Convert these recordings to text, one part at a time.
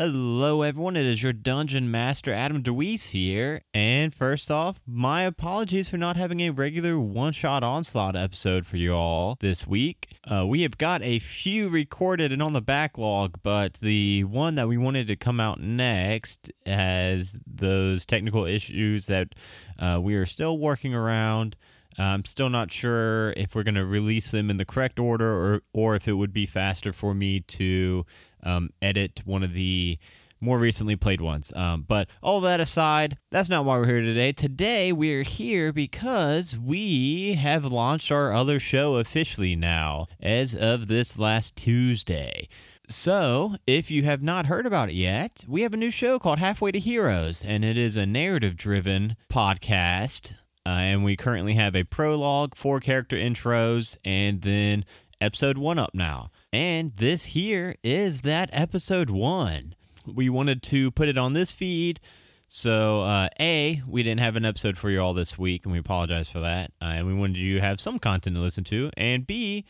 Hello, everyone. It is your Dungeon Master, Adam DeWeese here. And first off, my apologies for not having a regular one shot onslaught episode for you all this week. Uh, we have got a few recorded and on the backlog, but the one that we wanted to come out next has those technical issues that uh, we are still working around. I'm still not sure if we're going to release them in the correct order or, or if it would be faster for me to um, edit one of the more recently played ones. Um, but all that aside, that's not why we're here today. Today we're here because we have launched our other show officially now as of this last Tuesday. So, if you have not heard about it yet, we have a new show called Halfway to Heroes, and it is a narrative driven podcast. Uh, and we currently have a prologue, four character intros, and then episode one up now. And this here is that episode one. We wanted to put it on this feed. So, uh, A, we didn't have an episode for you all this week, and we apologize for that. Uh, and we wanted you to have some content to listen to. And B,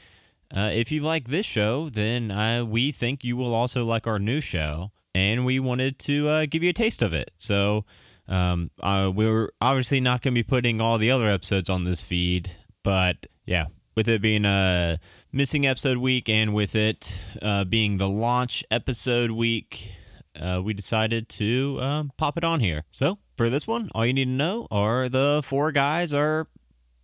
uh, if you like this show, then uh, we think you will also like our new show. And we wanted to uh, give you a taste of it. So, um, uh, we we're obviously not going to be putting all the other episodes on this feed. But yeah, with it being a missing episode week and with it uh, being the launch episode week, uh, we decided to um, pop it on here. So for this one, all you need to know are the four guys are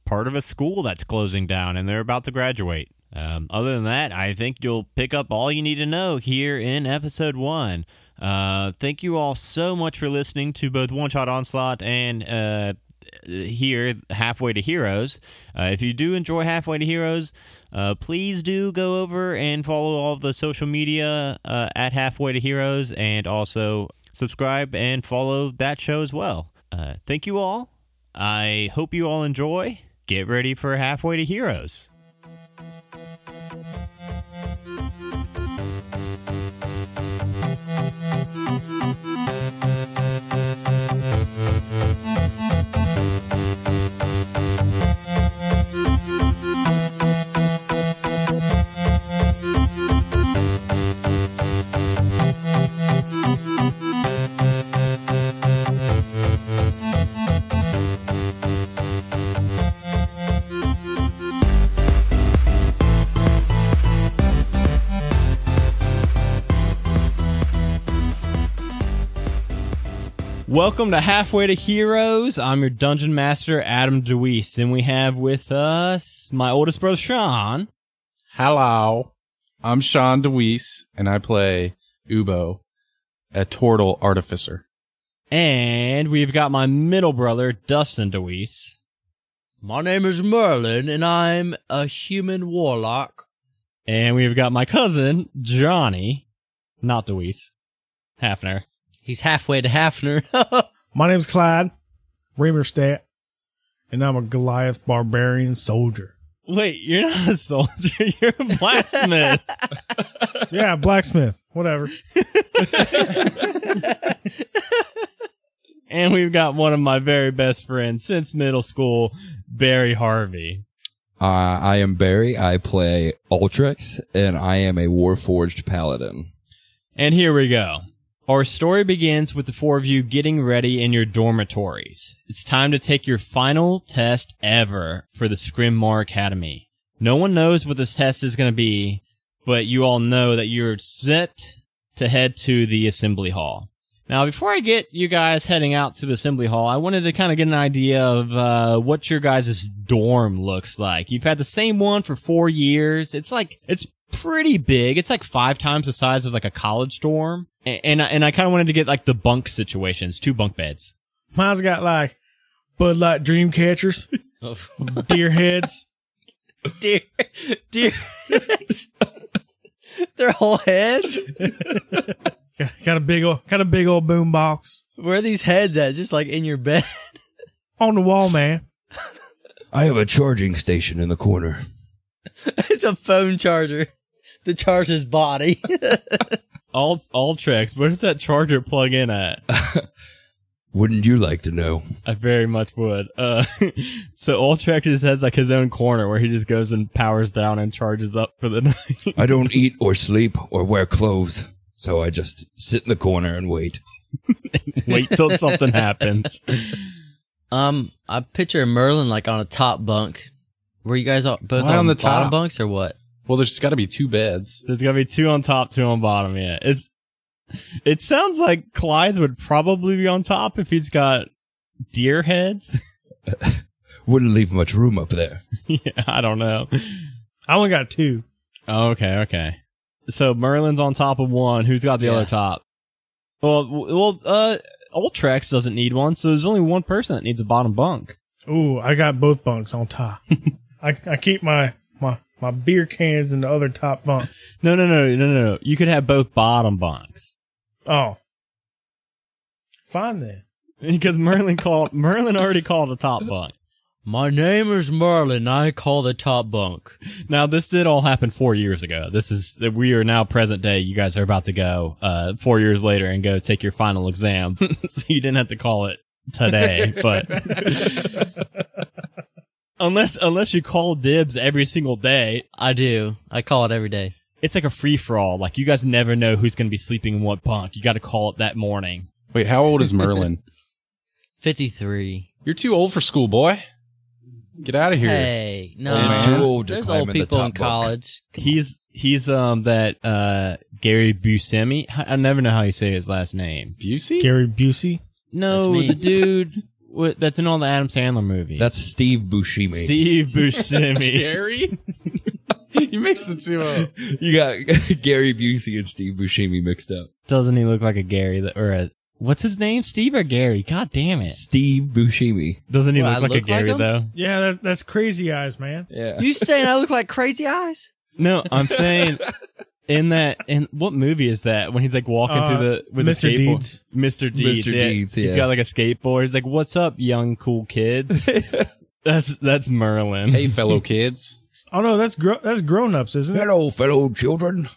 part of a school that's closing down and they're about to graduate. Um, other than that, I think you'll pick up all you need to know here in episode one. Uh, thank you all so much for listening to both One Shot Onslaught and uh, here halfway to heroes. Uh, if you do enjoy halfway to heroes uh, please do go over and follow all the social media uh, at halfway to heroes and also subscribe and follow that show as well. Uh, thank you all. I hope you all enjoy. Get ready for halfway to heroes Welcome to Halfway to Heroes. I'm your dungeon master, Adam DeWeese, and we have with us my oldest brother, Sean. Hello. I'm Sean DeWeese, and I play Ubo, a turtle artificer. And we've got my middle brother, Dustin DeWeese. My name is Merlin, and I'm a human warlock. And we've got my cousin, Johnny, not DeWeese, Hafner. He's halfway to Hafner. My name's Clyde Reamerstadt, and I'm a Goliath barbarian soldier. Wait, you're not a soldier. You're a blacksmith. Yeah, blacksmith, whatever. and we've got one of my very best friends since middle school, Barry Harvey. Uh, I am Barry. I play Ultrix, and I am a Warforged Paladin. And here we go. Our story begins with the four of you getting ready in your dormitories. It's time to take your final test ever for the Scrimmar Academy. No one knows what this test is going to be, but you all know that you're set to head to the assembly hall. Now, before I get you guys heading out to the assembly hall, I wanted to kind of get an idea of uh, what your guys' dorm looks like. You've had the same one for four years. It's like it's pretty big. It's like five times the size of like a college dorm. And and, I- and I kind of wanted to get like the bunk situations, two bunk beds. Mine's got like Bud Light dream catchers, deer heads. deer, deer dear. Their whole heads? Got, got a big old, got a big old boom box Where are these heads at? Just like in your bed? on the wall, man. I have a charging station in the corner. it's a phone charger to charger's body. All all tricks. Where does that charger plug in at? Wouldn't you like to know? I very much would. Uh, so Ultrax just has like his own corner where he just goes and powers down and charges up for the night. I don't eat or sleep or wear clothes. So I just sit in the corner and wait. Wait till something happens. Um, I picture Merlin like on a top bunk. Were you guys all, both Why on, on the bottom top? bunks or what? Well, there's got to be two beds. There's gonna be two on top, two on bottom. Yeah, it's. It sounds like Clyde's would probably be on top if he's got deer heads. Wouldn't leave much room up there. yeah, I don't know. I only got two. Oh, okay, okay. So Merlin's on top of one. Who's got the Yeah. other top? Well, w- well, uh, Ultrex doesn't need one, so there's only one person that needs a bottom bunk. Ooh, I got both bunks on top. I, I keep my, my, my beer cans in the other top bunk. No, no, no, no, no, no. You could have both bottom bunks Oh. Fine then. because Merlin called Merlin already called the top bunk. My name is Merlin. I call the top bunk. Now, this did all happen four years ago. This is that we are now present day. You guys are about to go uh, four years later and go take your final exam, so you didn't have to call it today. but unless unless you call dibs every single day, I do. I call it every day. it's like a free for all. Like you guys never know who's going to be sleeping in what bunk. You got to call it that morning. Wait, how old is Merlin? 53. You're too old for school, boy. Get out of here. Hey, no. Old man. Too old There's old in the people in college. He's he's um that uh Gary Buscemi. I I never know how you say his last name. Busey? Gary Busey. No, the dude what, that's in all the Adam Sandler movies. That's Steve Buscemi. Steve Buscemi. Gary? you mixed the two up. You got Gary Busey and Steve Buscemi mixed up. Doesn't he look like a Gary that, or a what's his name? Steve or Gary? God damn it! Steve Buscemi. Doesn't he Well, look I like a look like Gary him? though? Yeah, that, that's crazy eyes, man. Yeah. You saying I look like crazy eyes? No, I'm saying in that in what movie is that when he's like walking Uh, through the with Mr. the skateboard? Deeds. Mr. Deeds. Mr. Deeds, He's yeah. got like a skateboard. He's like, "What's up, young cool kids?" that's that's Merlin. Hey, fellow kids. Oh no, that's gro- that's grown ups, isn't it? Hello, fellow children.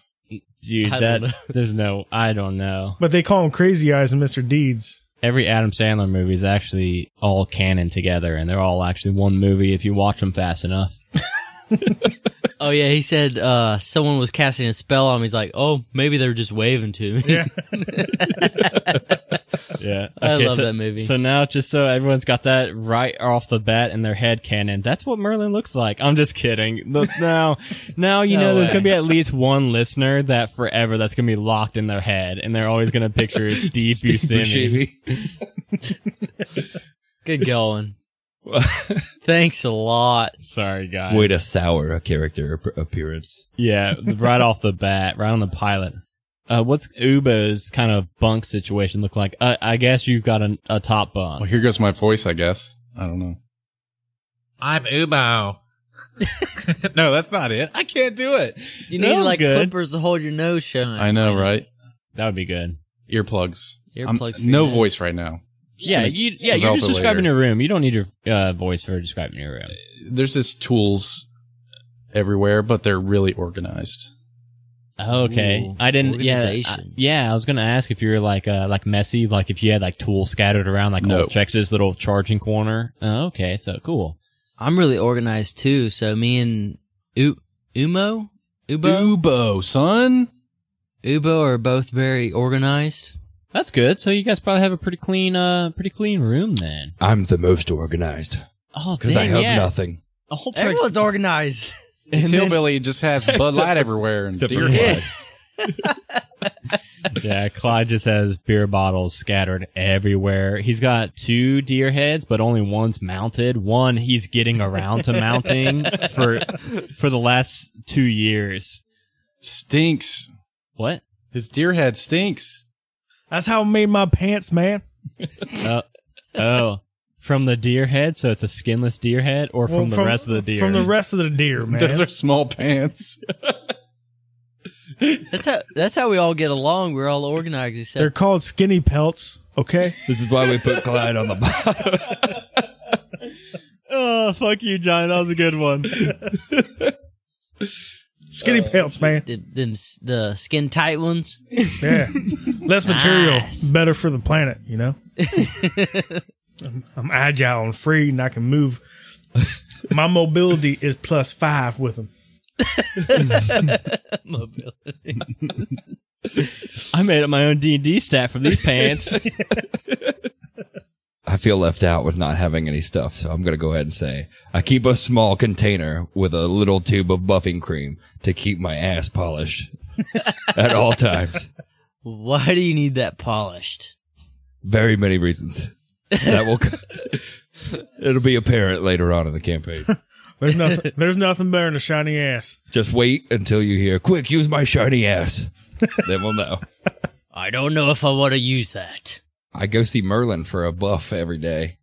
Dude, I that know. there's no, I don't know. But they call him Crazy Eyes and Mr. Deeds. Every Adam Sandler movie is actually all canon together, and they're all actually one movie if you watch them fast enough. Oh yeah, he said uh someone was casting a spell on him. He's like, oh, maybe they're just waving to me. Yeah. Yeah, I love so, that movie. So now, just so everyone's got that right off the bat in their head canon, that's what Merlin looks like. I'm just kidding. Look, now, now you No know there's gonna be at least one listener that forever that's gonna be locked in their head, and they're always gonna picture Steve, Buscemi. Good going. Thanks a lot. Sorry, guys. Way to sour a character appearance. Yeah, right off the bat, right on the pilot. Uh, what's Ubo's kind of bunk situation look like? Uh, I guess you've got a, a top bunk. Well, here goes my voice, I guess. I don't know. I'm Ubo. no, that's not it. I can't do it. You need like good. clippers to hold your nose shut. I know, right? That would be good. Earplugs. Earplugs no voice right now. Yeah, you, yeah, you're just describing later. your room. You don't need your uh, voice for describing your room. There's just tools everywhere, but they're really organized. Okay. Ooh, I didn't. Yeah, I, yeah. I was gonna ask if you were like uh like messy, like if you had like tools scattered around, like No. old Chex's little charging corner. Oh, okay, so cool. I'm really organized too. So me and U- Umo, Ubo, Ubo, son. Ubo are both very organized. That's good. So you guys probably have a pretty clean, uh, pretty clean room then. I'm the most organized Oh, because I dang, have yeah. nothing. Ultrex- Everyone's organized. and then- Hillbilly just has Bud Light everywhere and Except for deer Clyde. heads. yeah, Clyde just has beer bottles scattered everywhere. He's got two deer heads, but only one's mounted. One he's getting around to mounting for for the last two years. Stinks. What? His deer head stinks. That's how I made my pants, man. Oh, oh, from the deer head. So it's a skinless deer head, or from Well, the rest of the deer. From the rest of the deer, man. Those are small pants. That's how that's how we all get along. We're all organized except They're called skinny pelts. Okay. This is why we put Clyde on the bottom. oh, fuck you, John. That was a good one. Skinny uh, pants, man. the, them the skin tight ones. Yeah. Less material, Nice. better for the planet, you know? I'm, I'm agile and free and I can move. My mobility is plus five with them. Mobility. I made up my own D and D stat from these pants. I feel left out with not having any stuff, so I'm gonna go ahead and say I keep a small container with a little tube of buffing cream to keep my ass polished at all times. Why do you need that polished? Very many reasons. That will it'll be apparent later on in the campaign. There's nothing. there's nothing better than a shiny ass. Just wait until you hear, "Quick, use my shiny ass." then we'll know. I don't know if I want to use that. I go see Merlin for a buff every day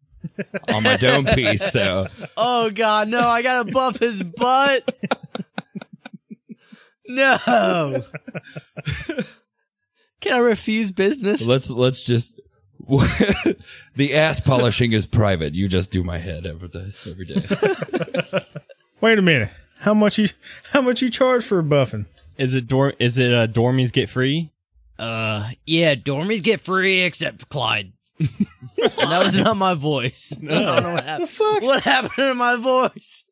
on my dome piece, so Oh god, no, I gotta buff his butt. no. Can I refuse business? let's let's just the ass polishing is private. You just do my head every day. Every day. Wait a minute. How much you how much you charge for buffing? is it dor- Is it uh, dormies get free? Uh, yeah, dormies get free except Clyde. that was not my voice. I don't know what happened. What happened to my voice?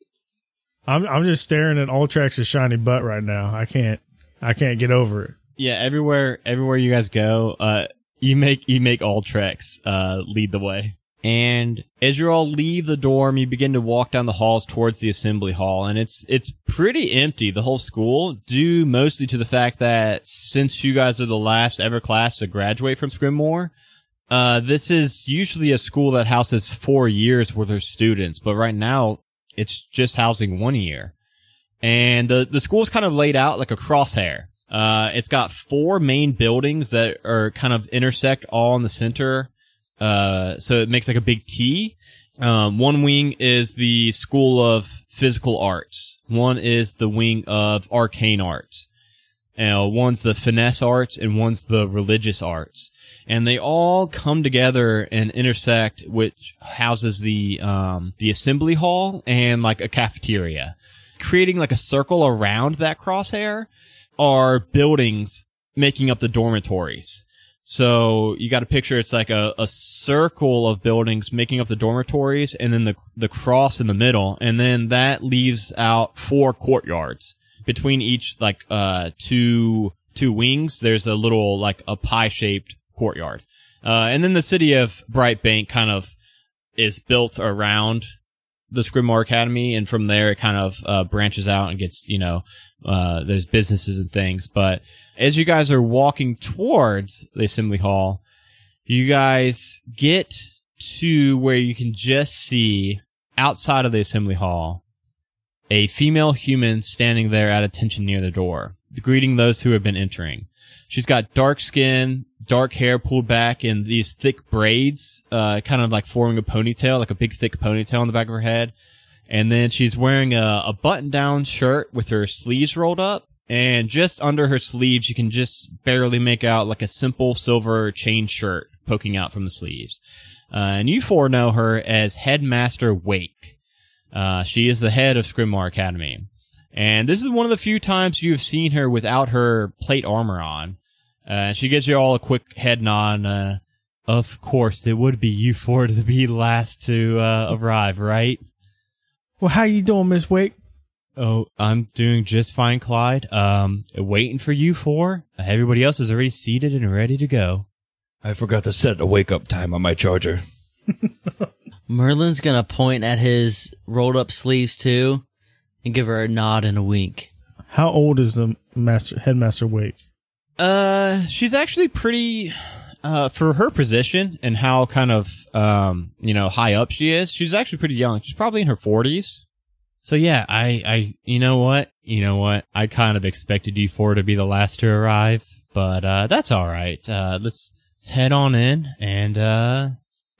I'm I'm just staring at All Ultrax's shiny butt right now. I can't I can't get over it. Yeah, everywhere everywhere you guys go, uh, you make you make Ultrex uh lead the way. And as you all leave the dorm, you begin to walk down the halls towards the assembly hall, and it's it's pretty empty. The whole school, due mostly to the fact that since you guys are the last ever class to graduate from Scrimmoor, uh, this is usually a school that houses four years worth of students, but right now it's just housing one year. And the the school is kind of laid out like a crosshair. Uh, it's got four main buildings that are kind of intersect all in the center. Uh, so it makes like a big T. Um, one wing is the School of Physical Arts. One is the wing of Arcane Arts. Uh, one's the Finesse Arts and one's the Religious Arts. And they all come together and intersect, which houses the, um, the assembly hall and like a cafeteria. Creating like a circle around that crosshair are buildings making up the dormitories. So you got a picture, it's like a, a circle of buildings making up the dormitories and then the, the cross in the middle. And then that leaves out four courtyards between each, like, uh, two, two wings. There's a little, like, a pie shaped courtyard. Uh, and then the city of Bright Bank kind of is built around the Scrimmar Academy, and from there it kind of uh, branches out and gets, you know, uh, there's businesses and things. But as you guys are walking towards the assembly hall, you guys get to where you can just see outside of the assembly hall a female human standing there at attention near the door, greeting those who have been entering. She's got dark skin, dark hair pulled back in these thick braids, uh, kind of like forming a ponytail, like a big thick ponytail on the back of her head. And then she's wearing a, a button down shirt with her sleeves rolled up. And just under her sleeves, you can just barely make out like a simple silver chain shirt poking out from the sleeves. Uh, and you four know her as Headmaster Wake. Uh, she is the head of Scrimmar Academy. And this is one of the few times you have seen her without her plate armor on. Uh, she gives you all a quick head nod. Uh, of course, it would be you four to be last to uh, arrive, right? Well, how you doing, Miss Wake? Oh, I'm doing just fine, Clyde. Um, waiting for you four. Everybody else is already seated and ready to go. I forgot to set the wake up time on my charger. Merlin's gonna point at his rolled up sleeves too and give her a nod and a wink. How old is the master headmaster Wake? Uh, she's actually pretty, uh, for her position and how kind of, um, you know, high up she is. She's actually pretty young. She's probably in her forties. So yeah, I, I, you know what? You know what? I kind of expected you four to be the last to arrive, but, uh, that's all right. Uh, let's, let's head on in and, uh,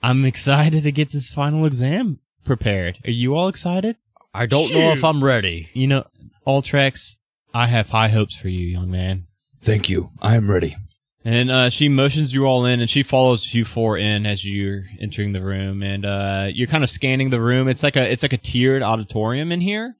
I'm excited to get this final exam prepared. Are you all excited? I don't know if I'm ready. You know, Ultrex, I have high hopes for you, young man. Thank you. I am ready. And uh, she motions you all in, and she follows you four in as you're entering the room, and uh, you're kind of scanning the room. It's like a it's like a tiered auditorium in here.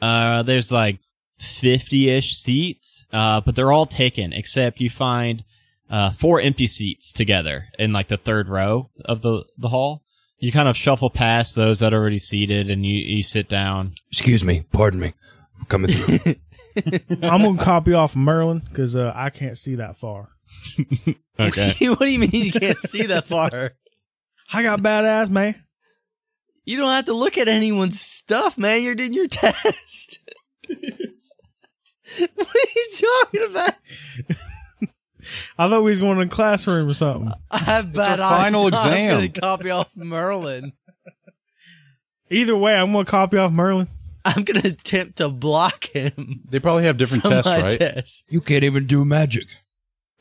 Uh, there's like fifty ish seats, uh, but they're all taken except you find uh, four empty seats together in like the third row of the the hall. You kind of shuffle past those that are already seated, and you you sit down. Excuse me. Pardon me. I'm coming through. I'm gonna copy off Merlin because uh, I can't see that far. Okay. what do you mean you can't see that far? I got badass man. You don't have to look at anyone's stuff, man. You're doing your test. what are you talking about? I thought we was going to the classroom or something. I have bad our eyes. final I'm exam. gonna copy off Merlin. Either way, I'm gonna copy off Merlin. I'm gonna attempt to block him They probably have different from tests, my right? test. you can't even do magic.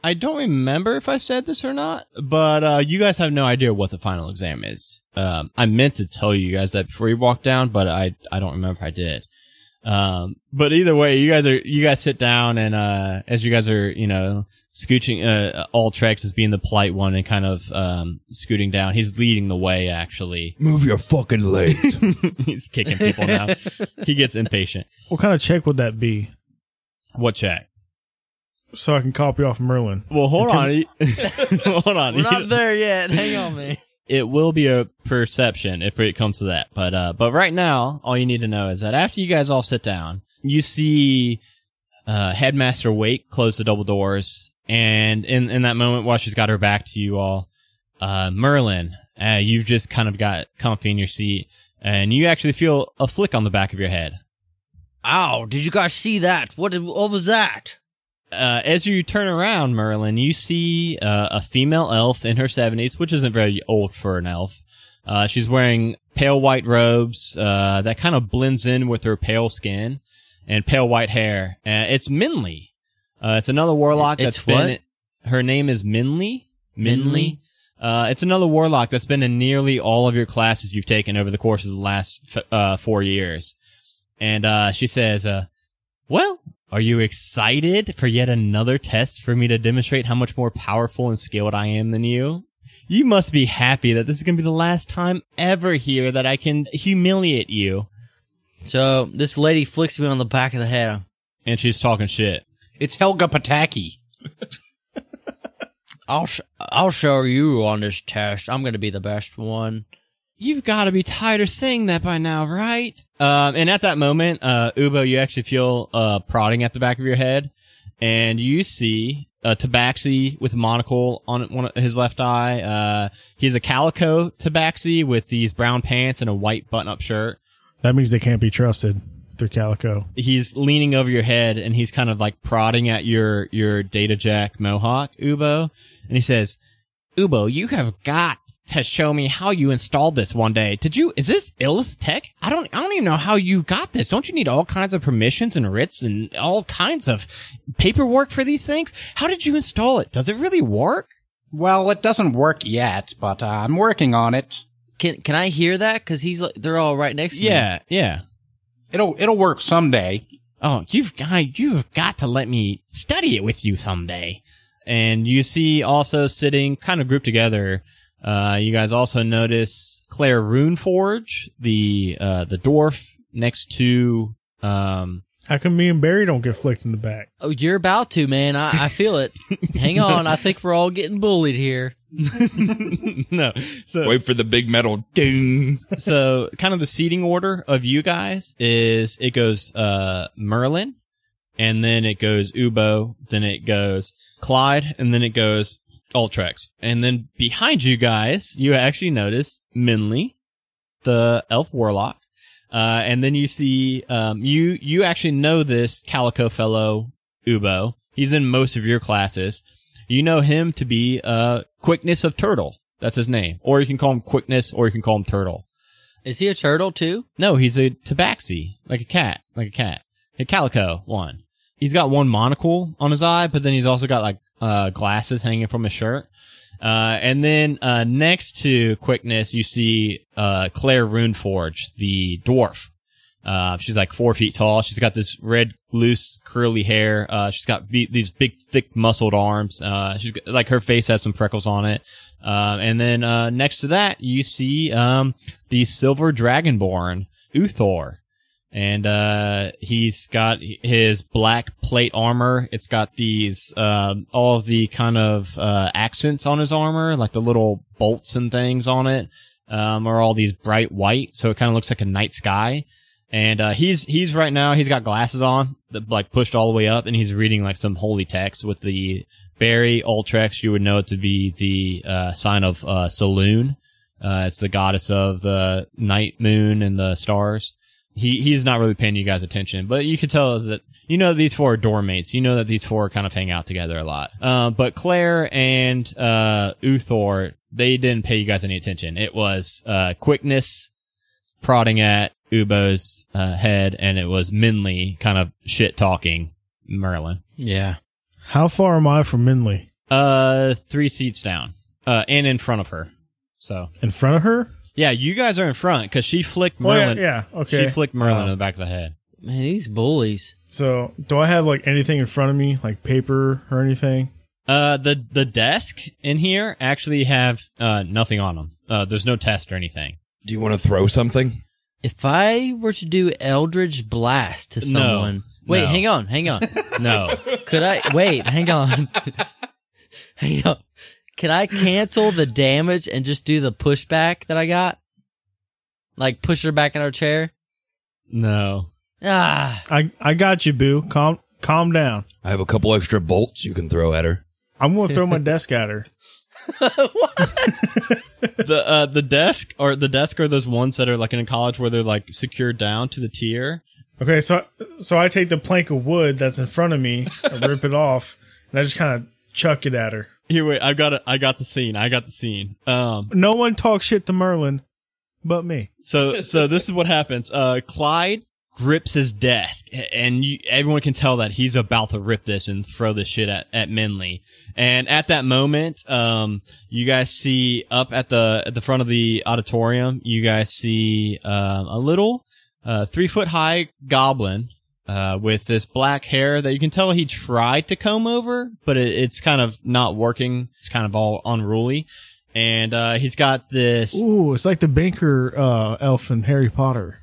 I don't remember if I said this or not, but uh, you guys have no idea what the final exam is. Um, I meant to tell you guys that before you walked down, but I I don't remember if I did. Um, but either way, you guys are you guys sit down and uh, as you guys are you know scooching, uh, tracks is being the polite one and kind of um, scooting down. He's leading the way actually. Move your fucking legs. He's kicking people now. he gets impatient. What kind of check would that be? What check? So I can copy off Merlin. Well, hold on. He- hold on. We're not there yet. Hang on, man. it will be a perception if it comes to that. But uh, but right now, all you need to know is that after you guys all sit down, you see uh, Headmaster Wake close the double doors, and in in that moment, while she's got her back to you all, uh, Merlin, uh, you've just kind of got comfy in your seat, and you actually feel a flick on the back of your head. Ow! Did you guys see that? What? What was that? uh, as you turn around, Merlin, you see uh, a female elf in her 70s, which isn't very old for an elf. Uh, she's wearing pale white robes uh, that kind of blends in with her pale skin and pale white hair. Uh, it's Minley. Uh, it's another warlock It's that's been. what? Her name is Minley. Minley? Uh, it's another warlock that's been in nearly all of your classes you've taken over the course of the last f- uh, four years. And uh, she says, uh, well, are you excited for yet another test for me to demonstrate how much more powerful and skilled I am than you? You must be happy that this is going to be the last time ever here that I can humiliate you. So this lady flicks me on the back of the head. And she's talking shit. It's Helga Pataki. I'll sh- I'll show you on this test. I'm gonna be the best one. You've got to be tired of saying that by now, right? Um, and at that moment, uh, Ubo, you actually feel, uh, prodding at the back of your head and you see, uh, Tabaxi with a monocle on one of his left eye. Uh, he's a calico Tabaxi with these brown pants and a white button up shirt. That means they can't be trusted. They're calico. He's leaning over your head and he's kind of like prodding at your, your data jack mohawk, Ubo. And he says, Ubo, you have got to show me how you installed this one day. Did you, is this Illith tech? I don't, I don't even know how you got this. Don't you need all kinds of permissions and writs and all kinds of paperwork for these things? How did you install it? Does it really work? Well, it doesn't work yet, but uh, I'm working on it. Can can I hear that? Because he's like they're all right next to me. Yeah, yeah. It'll it'll work someday. Oh, you've got, you've got to let me study it with you someday. And you see also sitting kind of grouped together, uh, you guys also notice Claire Runeforge, the, uh, the dwarf next to, um, How come me and Barry don't get flicked in the back? Oh, you're about to, man. I, I feel it. Hang on. I think we're all getting bullied here. no. So, Wait for the big metal ding. so kind of the seating order of you guys is it goes, uh, Merlin, and then it goes Ubo, then it goes Clyde, and then it goes Ultrex. And then behind you guys, you actually notice Minley, the elf warlock. Uh, and then you see, um, you, you actually know this Calico fellow, Ubo. He's in most of your classes. You know him to be, uh, Quickness of Turtle. That's his name. Or you can call him Quickness, or you can call him Turtle. Is he a turtle too? No, he's a tabaxi, like a cat, like a cat, a calico one. He's got one monocle on his eye, but then he's also got like uh, glasses hanging from his shirt. Uh, and then uh, next to quickness, you see uh, Claire Runeforge, the dwarf. Uh, she's like four feet tall. She's got this red, loose, curly hair. Uh, she's got be- these big, thick, muscled arms. Uh, she's got, like her face has some freckles on it. Um, and then uh, next to that, you see um, the silver dragonborn, Uthor. And uh, he's got his black plate armor. It's got these um, all the kind of uh, accents on his armor, like the little bolts and things on it, um, are all these bright white, so it kind of looks like a night sky. and uh, he's he's right now he's got glasses on that like pushed all the way up, and he's reading like some holy text with the Barry Ultrex. You would know it to be the uh, sign of uh, Selûne. Uh, it's the goddess of the night moon and the stars. He he's not really paying you guys attention, but you can tell that you know these four are dorm mates. You know that these four kind of hang out together a lot. Uh, but Claire and uh, Uthor, they didn't pay you guys any attention. It was uh, quickness prodding at Ubo's uh, head, and it was Minley kind of shit talking Merlin. Yeah. How far am I from Minley? Uh, three seats down, uh, and in front of her. So In front of her? Yeah, you guys are in front because she flicked Oh, yeah, Merlin. yeah, okay. She flicked Merlin in the back of the head. Man, these bullies. So, do I have like anything in front of me, like paper or anything? Uh, the the desk in here actually have uh nothing on them. Uh, there's no test or anything. Do you want to throw something? If I were to do Eldritch Blast to No. someone. Wait, No. hang on, hang on. No. Could I wait, hang on. hang on. Could I cancel the damage and just do the pushback that I got? Like push her back in her chair? no. Ah. I I got you, boo. Calm calm down. I have a couple extra bolts you can throw at her. I'm gonna throw my desk at her. the uh the desk or the desk are those ones that are like in a college where they're like secured down to the tier. Okay, so so I take the plank of wood that's in front of me, and rip it off, and I just kind of chuck it at her. Here, wait, I got it. I got the scene. I got the scene. Um, No one talks shit to Merlin, but me. so so this is what happens. Uh, Clyde grips his desk, and you, everyone can tell that he's about to rip this and throw this shit at at Minley. And at that moment, um, you guys see up at the at the front of the auditorium, you guys see um, a little uh, three foot high goblin uh, with this black hair that you can tell he tried to comb over, but it, it's kind of not working. It's kind of all unruly. And uh, he's got this. Ooh, it's like the banker uh, elf in Harry Potter.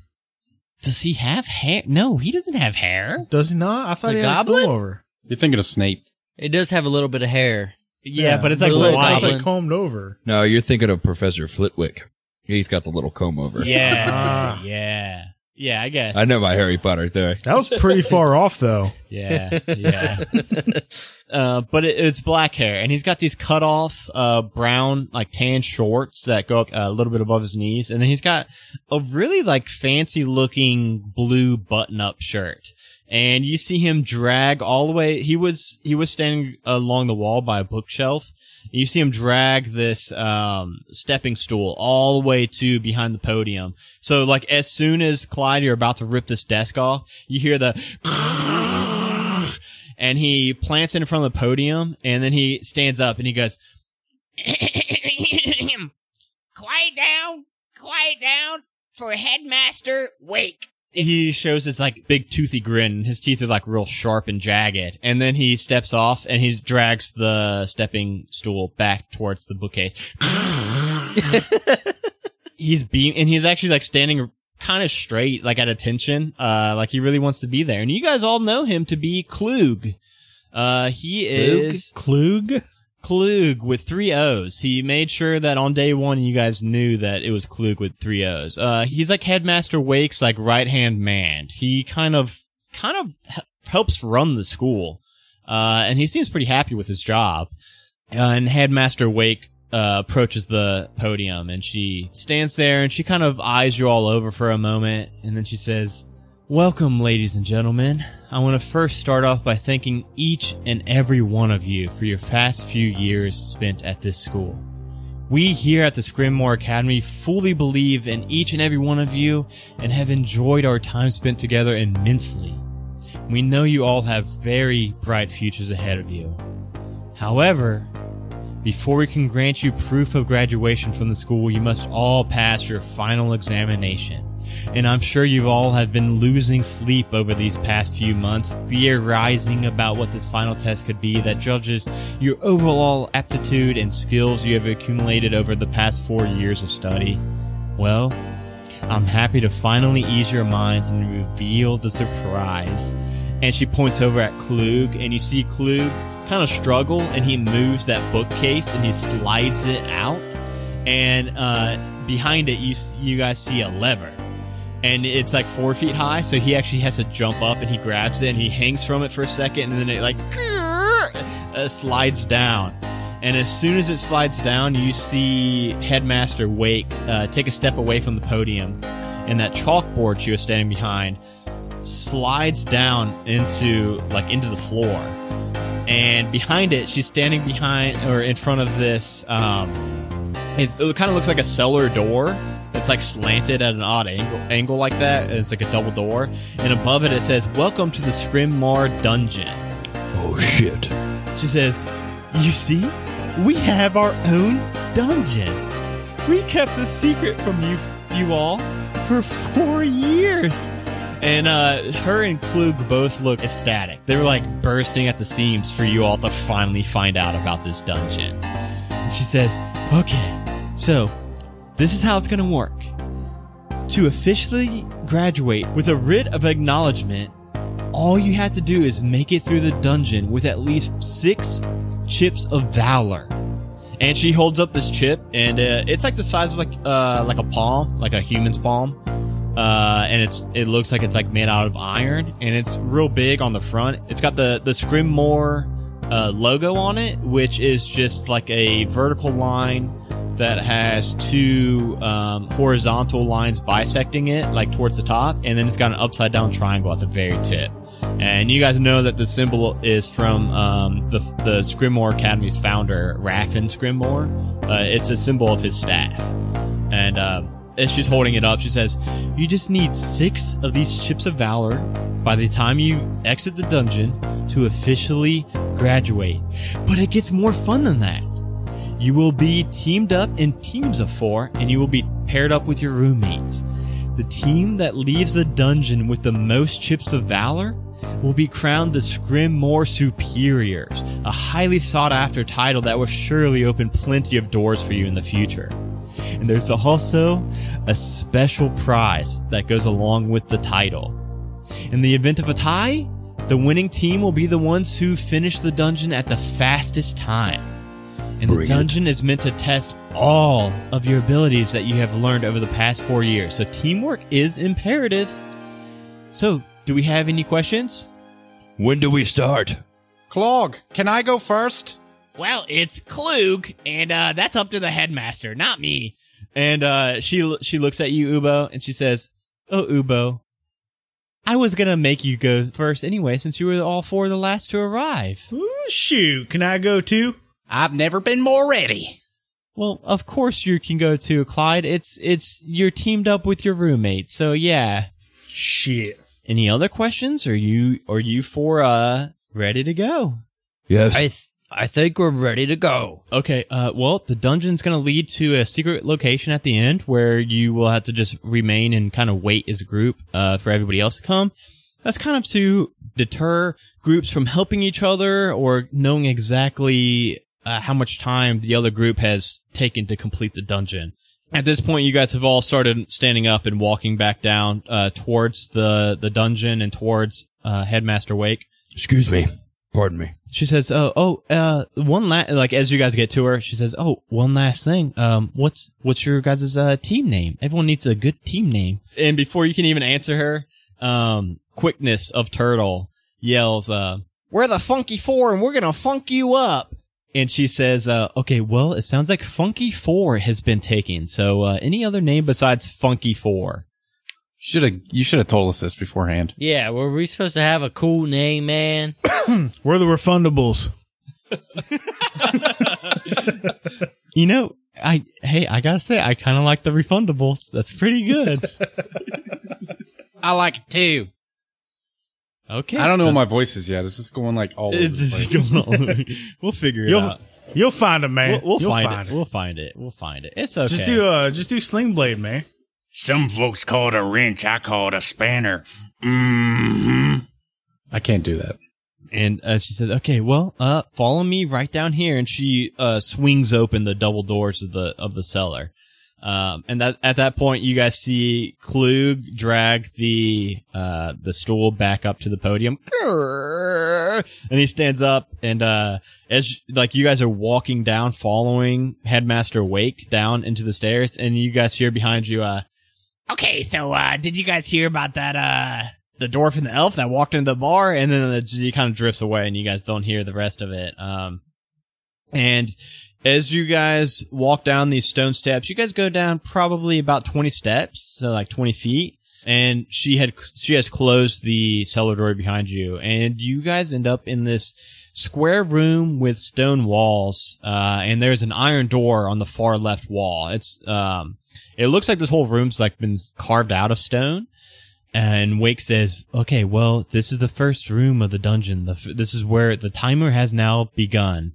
Does he have hair? No, he doesn't have hair. Does he not? I thought The he had goblin? a comb over. You're thinking of Snape. It does have a little bit of hair. Yeah, but it's like it's little like, it's like combed over. No, you're thinking of Professor Flitwick. He's got the little comb over. Yeah, Ah. yeah, yeah. I guess. I know my Harry Potter theory. That was pretty far off, though. Yeah, yeah. uh, but it, it's black hair, and he's got these cut off, uh, brown, like tan shorts that go up a little bit above his knees, and then he's got a really like fancy looking blue button up shirt. And you see him drag all the way. He was he was standing along the wall by a bookshelf. You see him drag this um, stepping stool all the way to behind the podium. So like as soon as Clyde, you're about to rip this desk off, you hear the and he plants it in front of the podium and then he stands up and he goes quiet down quiet down for headmaster wake he shows his like big toothy grin his teeth are like real sharp and jagged and then he steps off and he drags the stepping stool back towards the bookcase he's being and he's actually like standing kind of straight, like at attention, uh, like he really wants to be there. And you guys all know him to be Klug. Uh, he is Klug? Klug with three O's. He made sure that on day one you guys knew that it was Klug with three O's. Uh, he's like Headmaster Wake's like right hand man. He kind of, kind of helps run the school. Uh, and he seems pretty happy with his job. Uh, and Headmaster Wake uh, approaches the podium and she stands there and she kind of eyes you all over for a moment and then she says, Welcome, ladies and gentlemen. I want to first start off by thanking each and every one of you for your past few years spent at this school. We here at the Scrimmore Academy fully believe in each and every one of you and have enjoyed our time spent together immensely. We know you all have very bright futures ahead of you. However, before we can grant you proof of graduation from the school, you must all pass your final examination. And I'm sure you all have been losing sleep over these past few months, theorizing about what this final test could be that judges your overall aptitude and skills you have accumulated over the past four years of study. Well, I'm happy to finally ease your minds and reveal the surprise. And she points over at Klug, and you see Klug kind of struggle, and he moves that bookcase and he slides it out. And uh, behind it, you you guys see a lever. And it's like four feet high. So he actually has to jump up and he grabs it and he hangs from it for a second, and then it like uh, slides down. And as soon as it slides down, you see Headmaster Wake uh, take a step away from the podium, and that chalkboard she was standing behind slides down into like into the floor. And behind it, she's standing behind or in front of this. Um, it, it kind of looks like a cellar door. It's like slanted at an odd angle, angle like that. It's like a double door, and above it it says "Welcome to the Scrimmar Dungeon." Oh shit. She says, You see, we have our own dungeon. We kept the secret from you, you all, for four years. And uh, her and Klug both look ecstatic. They were like bursting at the seams for you all to finally find out about this dungeon. And she says, Okay, so this is how it's going to work. To officially graduate with a writ of acknowledgement, all you have to do is make it through the dungeon with at least six chips of valor. And she holds up this chip, and uh, it's like the size of like uh, like a palm, like a human's palm. Uh, and it's it looks like it's like made out of iron, and it's real big on the front. It's got the the Scrimmore uh, logo on it, which is just like a vertical line that has two um, horizontal lines bisecting it, like towards the top, and then it's got an upside down triangle at the very tip. And you guys know that the symbol is from um, the the Scrimmore Academy's founder, Raffin Scrimmore. Uh, it's a symbol of his staff, and. Uh, as she's holding it up, she says, You just need six of these chips of valor by the time you exit the dungeon to officially graduate. But it gets more fun than that. You will be teamed up in teams of four, and you will be paired up with your roommates. The team that leaves the dungeon with the most chips of valor will be crowned the Scrimmore Superiors, a highly sought after title that will surely open plenty of doors for you in the future. And there's also a special prize that goes along with the title. In the event of a tie, the winning team will be the ones who finish the dungeon at the fastest time. And Bring the dungeon is meant to test all of your abilities that you have learned over the past four years. So teamwork is imperative. So, do we have any questions? When do we start? Clog, can I go first? Well, it's Klug, and uh, that's up to the headmaster, not me. And uh, she she looks at you, Ubo, and she says, "Oh, Ubo, I was gonna make you go first anyway, since you were all four the last to arrive." Ooh, shoot, can I go too? I've never been more ready. Well, of course you can go to Clyde. It's it's you're teamed up with your roommate, so yeah. Shit. Any other questions? Are you are you four uh ready to go? Yes. I th- I think we're ready to go. Okay, uh, well, the dungeon's gonna lead to a secret location at the end where you will have to just remain and kind of wait as a group, uh, for everybody else to come. That's kind of to deter groups from helping each other or knowing exactly uh, how much time the other group has taken to complete the dungeon. At this point, you guys have all started standing up and walking back down, uh, towards the, the dungeon and towards, uh, Headmaster Wake. Excuse me. Pardon me. She says, "Oh, oh, uh, one last like as you guys get to her, she says, "Oh, one last thing. Um, what's what's your guys' uh team name? Everyone needs a good team name." And before you can even answer her, um, quickness of turtle yells, "Uh, we're the Funky Four, and we're gonna funk you up." And she says, uh, "Okay, well, it sounds like Funky Four has been taken. So, uh, any other name besides Funky Four? Should have you should have told us this beforehand. Yeah, were we supposed to have a cool name, man? We're the refundables. You know, I hey, I gotta say, I kind of like the refundables. That's pretty good." I like it too. Okay. I don't know so- what my voice is yet. It's just going like all over It's the just place. going on. We'll figure it You'll out. you'll find it, man. We'll, we'll You'll find, it. We'll find it. We'll find it. It's okay. Just do uh, just do sling blade, man. Some folks call it a wrench. I call it a spanner. hmm I can't do that. and uh, she says, "Okay, well, uh, follow me right down here." And she uh, swings open the double doors of the of the cellar. Um, and that at that point, you guys see Klug drag the uh, the stool back up to the podium, and he stands up. And uh, as like you guys are walking down, following Headmaster Wake down into the stairs, and you guys hear behind you, uh, Okay, so uh, did you guys hear about that? Uh, the dwarf and the elf that walked into the bar, and then he kind of drifts away, and you guys don't hear the rest of it. Um, and as you guys walk down these stone steps, you guys go down probably about twenty steps, so like twenty feet. And she had she has closed the cellar door behind you, and you guys end up in this square room with stone walls, uh, and there's an iron door on the far left wall. It's um, it looks like this whole room's like been carved out of stone. And Wake says, "Okay, well, this is the first room of the dungeon. The, this is where the timer has now begun.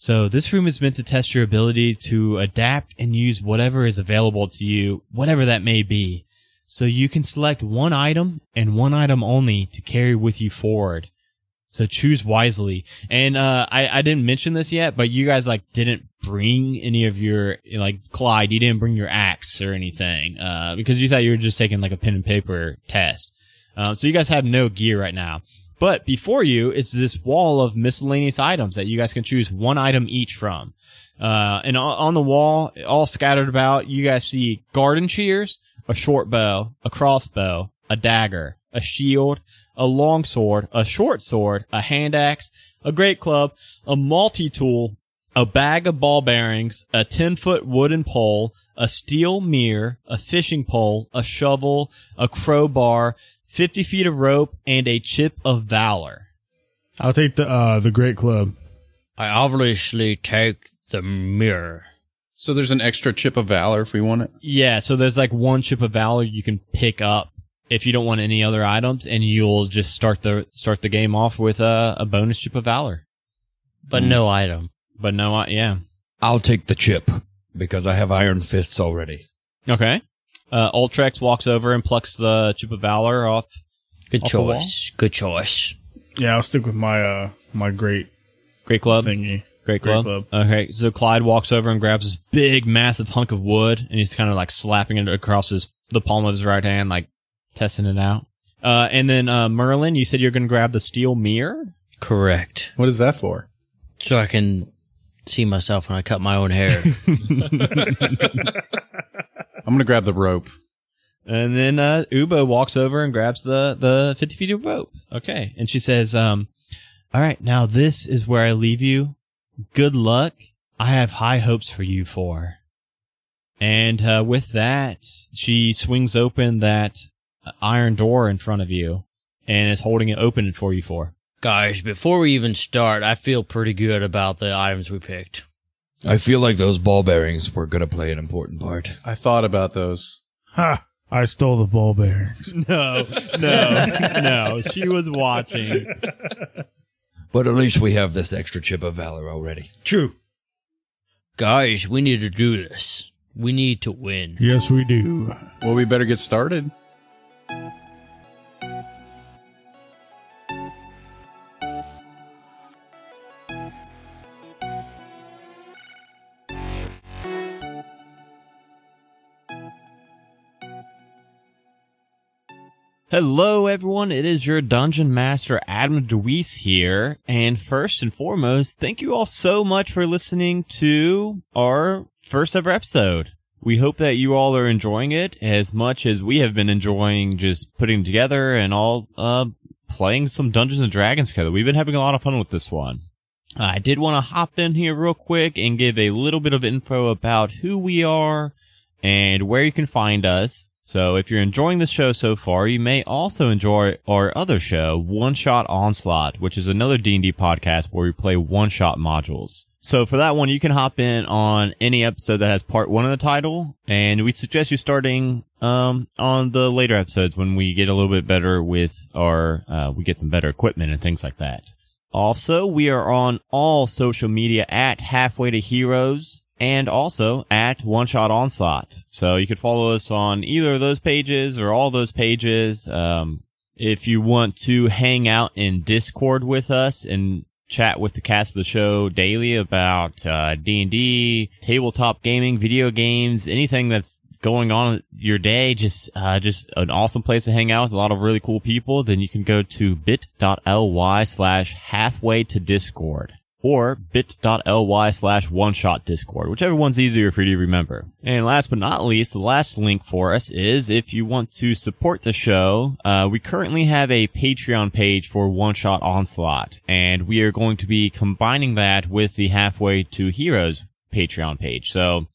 So this room is meant to test your ability to adapt and use whatever is available to you, whatever that may be. So you can select one item and one item only to carry with you forward. So choose wisely. And uh, I I didn't mention this yet, but you guys like didn't bring any of your like Clyde. You didn't bring your axe or anything uh, because you thought you were just taking like a pen and paper test. Um, so you guys have no gear right now. But before you is this wall of miscellaneous items that you guys can choose one item each from. Uh, and on- the wall, all scattered about, you guys see garden shears, a short bow, a crossbow, a dagger, a shield, a long sword, a short sword, a hand axe, a great club, a multi-tool, a bag of ball bearings, a 10 foot wooden pole, a steel mirror, a fishing pole, a shovel, a crowbar, 50 feet of rope, and a chip of valor. I'll take the uh the great club. I obviously take the mirror. So there's an extra chip of valor if we want it. Yeah, so there's like one chip of valor you can pick up if you don't want any other items, and you'll just start the start the game off with a, a bonus chip of valor. But no item. But no, I, yeah, I'll take the chip because I have iron fists already. okay. Uh, Ultrex walks over and plucks the chip of valor off. Good Off the wall? choice. Good choice. Yeah, I'll stick with my uh my great Great club. thingy. Great Great club. club. Okay, so Clyde walks over and grabs this big, massive hunk of wood, and he's kind of like slapping it across his the palm of his right hand, like testing it out. Uh, and then uh, Merlin, you said you're going to grab the steel mirror. Correct. What is that for? So I can see myself when I cut my own hair. I'm gonna grab the rope. And then uh, Ubo walks over and grabs the the 50 feet of rope. Okay, and she says, um, "All right, now this is where I leave you. Good luck. I have high hopes for you four." And uh, with that, she swings open that iron door in front of you and is holding it open for you four. Guys, before we even start, I feel pretty good about the items we picked. I feel like those ball bearings were going to play an important part. I thought about those. Ha! I stole the ball bearings. No, no, no. She was watching. But at least we have this extra chip of valor already. True. Guys, we need to do this. We need to win. Yes, we do. Well, we better get started. Hello, everyone. It is your dungeon master, Adam DeWeese here. And first and foremost, thank you all so much for listening to our first ever episode. We hope that you all are enjoying it as much as we have been enjoying just putting together and all, uh, playing some Dungeons and Dragons together. We've been having a lot of fun with this one. I did want to hop in here real quick and give a little bit of info about who we are and where you can find us. So if you're enjoying the show so far, you may also enjoy our other show, One Shot Onslaught, which is another D&D podcast where we play one-shot modules. So for that one, you can hop in on any episode that has part one of the title, and we suggest you starting um, on the later episodes when we get a little bit better with our, uh, we get some better equipment and things like that. Also, we are on all social media at Halfway to Heroes and also at One Shot Onslaught. So you could follow us on either of those pages or all those pages. Um, if you want to hang out in Discord with us and chat with the cast of the show daily about uh, D&D, tabletop gaming, video games, anything that's going on your day, just uh, just an awesome place to hang out with a lot of really cool people, then you can go to bit.ly slash halfway to Discord. Or bit.ly slash one shot discord, whichever one's easier for you to remember. And last but not least, the last link for us is if you want to support the show, uh, we currently have a Patreon page for one shot onslaught, and we are going to be combining that with the halfway to heroes Patreon page. So,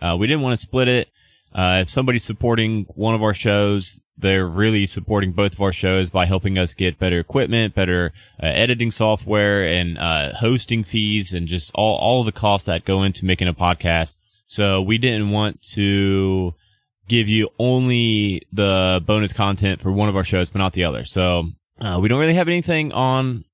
uh, we didn't want to split it. Uh, if somebody's supporting one of our shows, they're really supporting both of our shows by helping us get better equipment, better uh, editing software and, uh, hosting fees and just all, all the costs that go into making a podcast. So we didn't want to give you only the bonus content for one of our shows, but not the other. So, uh, we don't really have anything on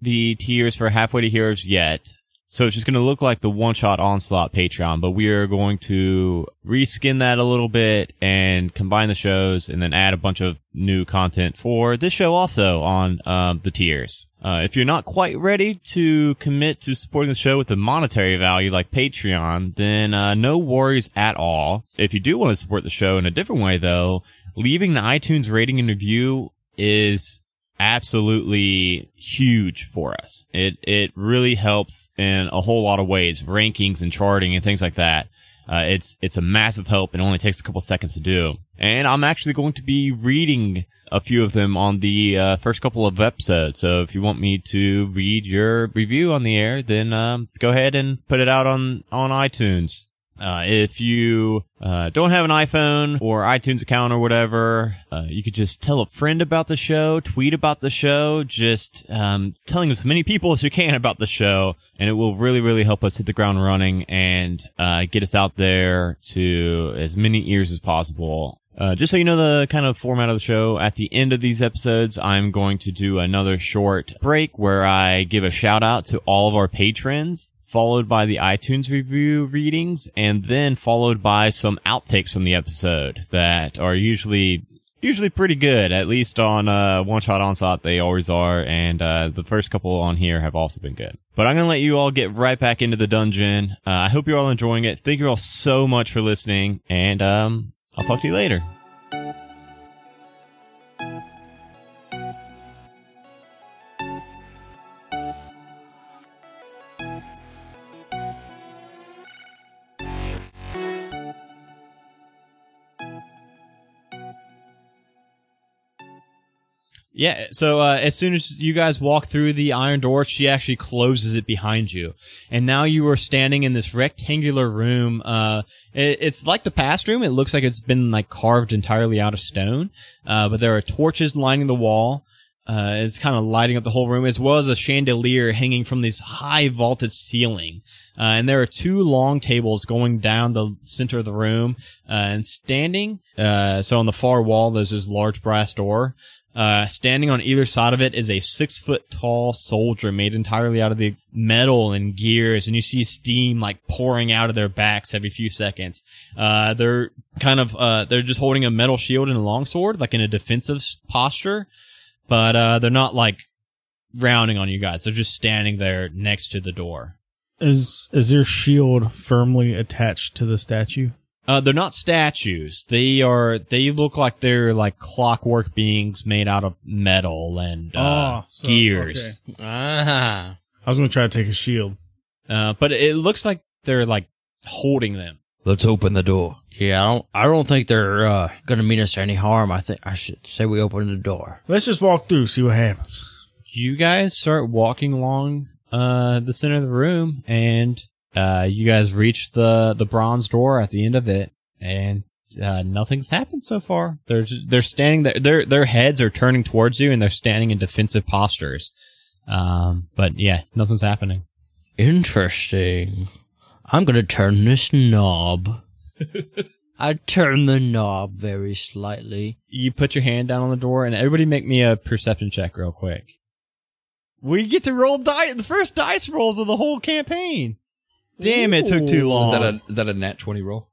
the tiers for halfway to heroes yet. So it's just going to look like the one shot onslaught Patreon, but we are going to reskin that a little bit and combine the shows and then add a bunch of new content for this show also on um, the tiers. Uh, if you're not quite ready to commit to supporting the show with a monetary value like Patreon, then uh, no worries at all. If you do want to support the show in a different way though, leaving the iTunes rating and review is absolutely huge for us. It it really helps in a whole lot of ways, rankings and charting and things like that. Uh, it's it's a massive help. It only takes a couple seconds to do. And I'm actually going to be reading a few of them on the uh, first couple of episodes. So if you want me to read your review on the air, then um, go ahead and put it out on on iTunes. Uh, if you uh, don't have an iPhone or iTunes account or whatever, uh, you could just tell a friend about the show, tweet about the show, just um, telling as many people as you can about the show, and it will really, really help us hit the ground running and uh, get us out there to as many ears as possible. Uh, just so you know the kind of format of the show, at the end of these episodes, I'm going to do another short break where I give a shout out to all of our patrons followed by the iTunes review readings, and then followed by some outtakes from the episode that are usually usually pretty good. At least on uh, One Shot Onslaught, they always are, and uh, the first couple on here have also been good. But I'm gonna let you all get right back into the dungeon. Uh, I hope you're all enjoying it. Thank you all so much for listening, and um, I'll talk to you later. Yeah, so uh, as soon as you guys walk through the iron door, she actually closes it behind you, and now you are standing in this rectangular room. Uh, it, it's like the past room. It looks like it's been like carved entirely out of stone, uh, but there are torches lining the wall. Uh, it's kind of lighting up the whole room, as well as a chandelier hanging from this high vaulted ceiling. Uh, and there are two long tables going down the center of the room, uh, and standing, uh, so on the far wall, there's this large brass door. Uh, standing on either side of it is a six foot tall soldier made entirely out of the metal and gears, and you see steam like pouring out of their backs every few seconds. Uh, they're kind of, uh, they're just holding a metal shield and a longsword, like in a defensive posture, but, uh, they're not like rounding on you guys. They're just standing there next to the door. Is is your shield firmly attached to the statue? Uh, they're not statues. They are, they look like they're like clockwork beings made out of metal and, uh, Oh, so- gears. Ah. I was gonna try to take a shield. Uh, but it looks like they're like holding them. Let's open the door. Yeah, I don't. I don't think they're uh, gonna mean us any harm. I think I should say we open the door. Let's just walk through, see what happens. You guys start walking along, uh, the center of the room and, uh, you guys reach the, the bronze door at the end of it and, uh, nothing's happened so far. They're, they're standing there, their, their heads are turning towards you and they're standing in defensive postures. Um, but yeah, nothing's happening. Interesting. I'm gonna turn this knob. I turn the knob very slightly. you put your hand down on the door and everybody make me a perception check real quick. We get to roll dice, the first dice rolls of the whole campaign. Damn, it took too long. Is that a is that a nat twenty roll?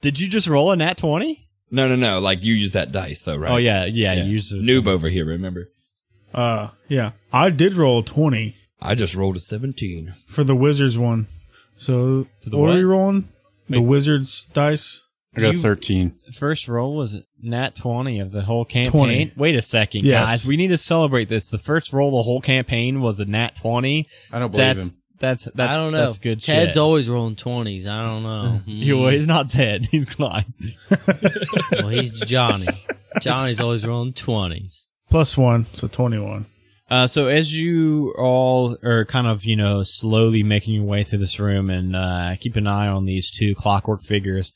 Did you just roll a nat 20? No, no, no. Like you use that dice though, right? Oh yeah, yeah, Yeah. you use it. Noob over here. Remember? Uh, yeah, I did roll a twenty I just rolled a seventeen. for the wizards one. So For the what, what? are you rolling? The wizards dice. I got a You- 13. First roll was nat 20 of the whole campaign. 20. Wait a second, Yes. guys. We need to celebrate this. The first roll of the whole campaign was a nat 20. I don't believe That's him. that's that's I don't know. That's good Ted's shit. always rolling twenties. I don't know. He- well, he's not dead. He's Clyde. well, he's Johnny. Johnny's always rolling twenties. Plus one, so 21. Uh, so as you all are kind of, you know, slowly making your way through this room and, uh, keep an eye on these two clockwork figures,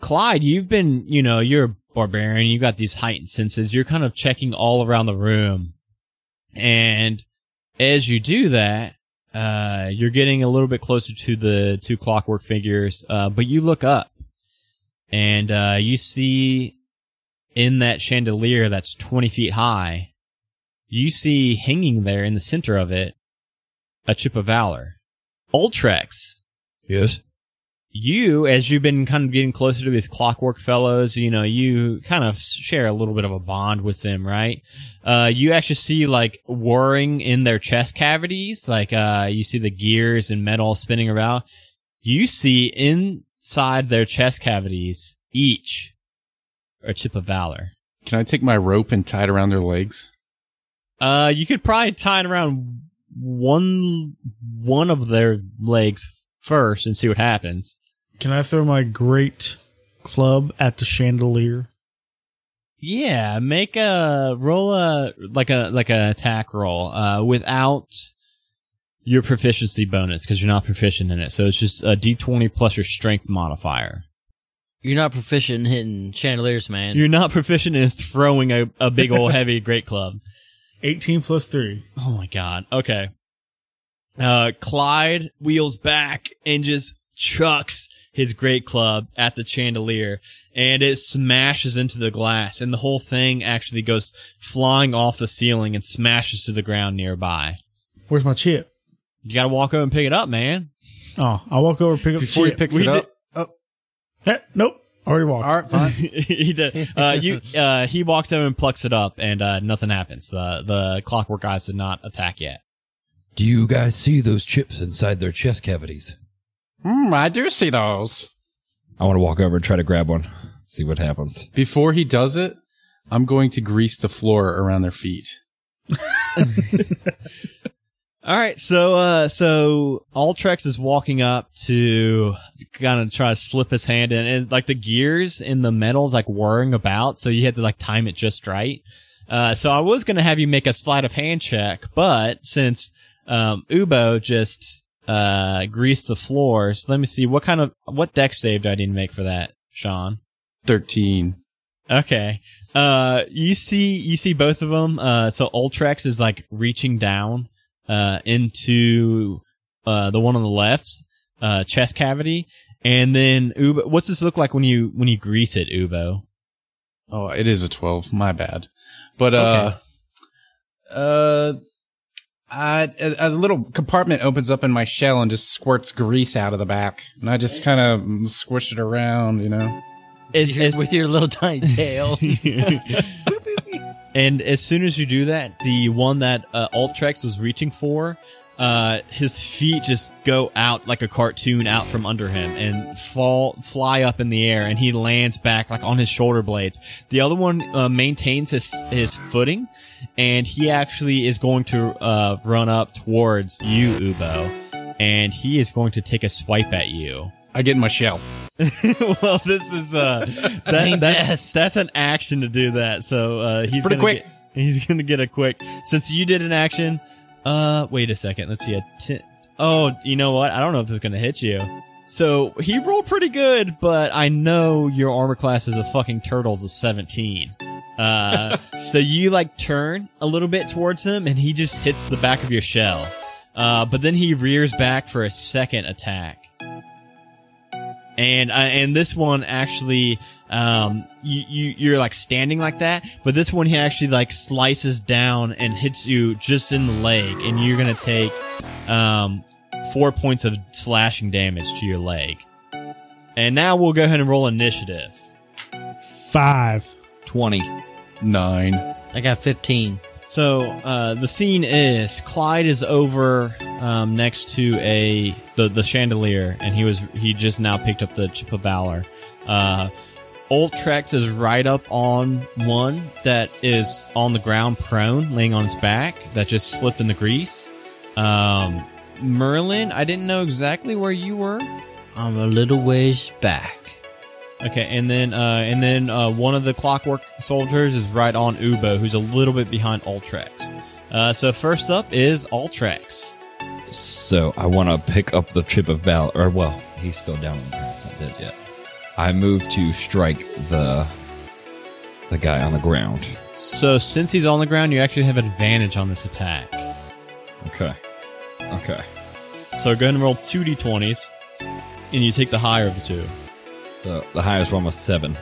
Clyde, you've been, you know, you're a barbarian. You got these heightened senses. You're kind of checking all around the room. And as you do that, uh, you're getting a little bit closer to the two clockwork figures. Uh, but you look up and, uh, you see in that chandelier that's 20 feet high, you see hanging there in the center of it a chip of valor. Ultrex, Yes. You, as you've been kind of getting closer to these clockwork fellows, you know, you kind of share a little bit of a bond with them, right? Uh, you actually see like whirring in their chest cavities, like, uh, you see the gears and metal spinning around. You see inside their chest cavities, each a chip of valor. Can I take my rope and tie it around their legs? Uh, you could probably tie it around one one of their legs first and see what happens. Can I throw my great club at the chandelier? Yeah, make a roll a like a like a attack roll uh without your proficiency bonus because you're not proficient in it. So it's just a d20 plus your strength modifier. You're not proficient in hitting chandeliers, man. You're not proficient in throwing a, a big old heavy great club. 18 plus 3. Oh my god. Okay. Uh, Clyde wheels back and just chucks his great club at the chandelier and it smashes into the glass and the whole thing actually goes flying off the ceiling and smashes to the ground nearby. Where's my chip? You gotta walk over and pick it up, man. Oh, I'll walk over and pick it up Before the he picks We it up. Oh, Eh, nope. Already walked. all right, fine. he did. Uh, you, uh, he walks over and plucks it up and, uh, nothing happens. The, the clockwork guys did not attack yet. Do you guys see those chips inside their chest cavities? mm, I do see those. I want to walk over and try to grab one. See what happens. Before he does it, I'm going to grease the floor around their feet. All right, so uh so Ultrex is walking up to kind of try to slip his hand in and like the gears in the metal's like whirring about, so you had to like time it just right. Uh so I was gonna have you make a sleight of hand check, but since um Ubo just uh greased the floor, so let me see what kind of what deck save do I need to make for that, Sean? 13. Okay. Uh, you see, you see both of them. Uh, so Ultrex is like reaching down, uh, into, uh, the one on the left, uh, chest cavity. And then Ubo, what's this look like when you, when you grease it, Ubo? Oh, it is a 12. My bad. But, uh, uh, I, a, a little compartment opens up in my shell and just squirts grease out of the back. And I just kind of squish it around, you know? It's, it's- with your little tiny tail. and as soon as you do that, the one that uh, Ultrex was reaching for, uh, his feet just go out like a cartoon out from under him and fall, fly up in the air, and he lands back like on his shoulder blades. The other one uh, maintains his his footing, and he actually is going to uh, run up towards you, Ubo, and he is going to take a swipe at you. I get in my shell. well, this is uh, that, that's that's an action to do that. So uh, he's pretty quick. Get, he's gonna get a quick. Since you did an action, uh, wait a second. Let's see a ten. Oh, you know what? I don't know if this is gonna hit you. So he rolled pretty good, but I know your armor class is a fucking turtle's a seventeen. Uh, so you like turn a little bit towards him, and he just hits the back of your shell. Uh, but then he rears back for a second attack and uh, and this one actually um you, you you're like standing like that but this one he actually like slices down and hits you just in the leg and you're gonna take um four points of slashing damage to your leg and now we'll go ahead and roll initiative Five. 20. Nine. I got 15. So uh, the scene is Clyde is over um, next to a the, the chandelier, and he was he just now picked up the chip of valor. Uh, Ultrex is right up on one that is on the ground prone, laying on his back, that just slipped in the grease. Um, Merlin, I didn't know exactly where you were. I'm a little ways back. Okay, and then uh, and then uh, one of the clockwork soldiers is right on Ubo, who's a little bit behind Ultrex. Uh, so first up is Ultrex. So I want to pick up the chip of Val, Or well, he's still down on the ground. He's not dead yet. I move to strike the the guy on the ground. So since he's on the ground, you actually have advantage on this attack. Okay. Okay. So go ahead and roll two d20s, and you take the higher of the two. The the highest one was seven.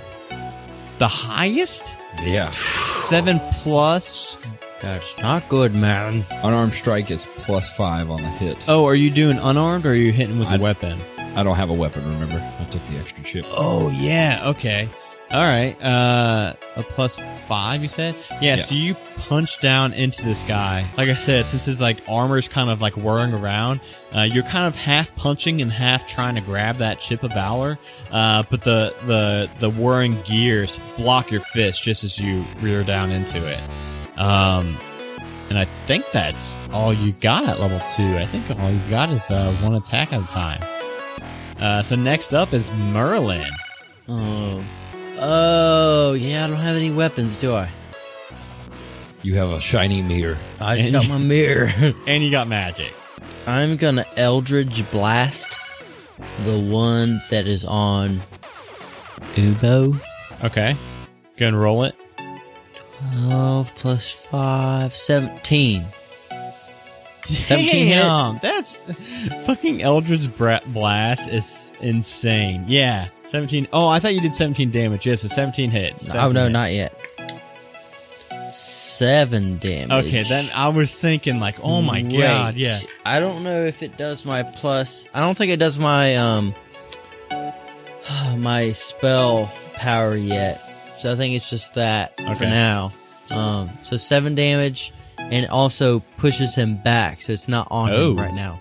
The highest? Yeah. Seven plus. That's not good, man. Unarmed strike is plus five on the hit. Oh, are you doing unarmed or are you hitting with a I- weapon? I don't have a weapon. Remember, I took the extra chip. Oh yeah, okay. All right. Uh a plus 5 you said? Yeah, Yeah. so you punch down into this guy. Like I said, since his like armor's kind of like whirring around, uh, you're kind of half punching and half trying to grab that chip of valor. Uh, but the the the whirring gears block your fist just as you rear down into it. Um and I think that's all you got at level 2. I think all you got is uh, one attack at a time. Uh, so next up is Merlin. Oh. Oh, yeah, I don't have any weapons, do I? You have a shiny mirror. I just And got my mirror. And you got magic. I'm gonna Eldritch Blast the one that is on Ubo. Okay. Go and roll it. 12 plus 5, 17. 17 hit. Damn, That's fucking Eldritch Blast is insane. Yeah. 17. Oh, I thought you did 17 damage. Yes, so 17 hits. Oh, no, hits. not yet. 7 damage. Okay, then I was thinking like, oh my Wait, god, yeah. I don't know if it does my plus. I don't think it does my um my spell power yet. So I think it's just that for now. Um, so seven damage, and also pushes him back, so it's not on Oh. him right now.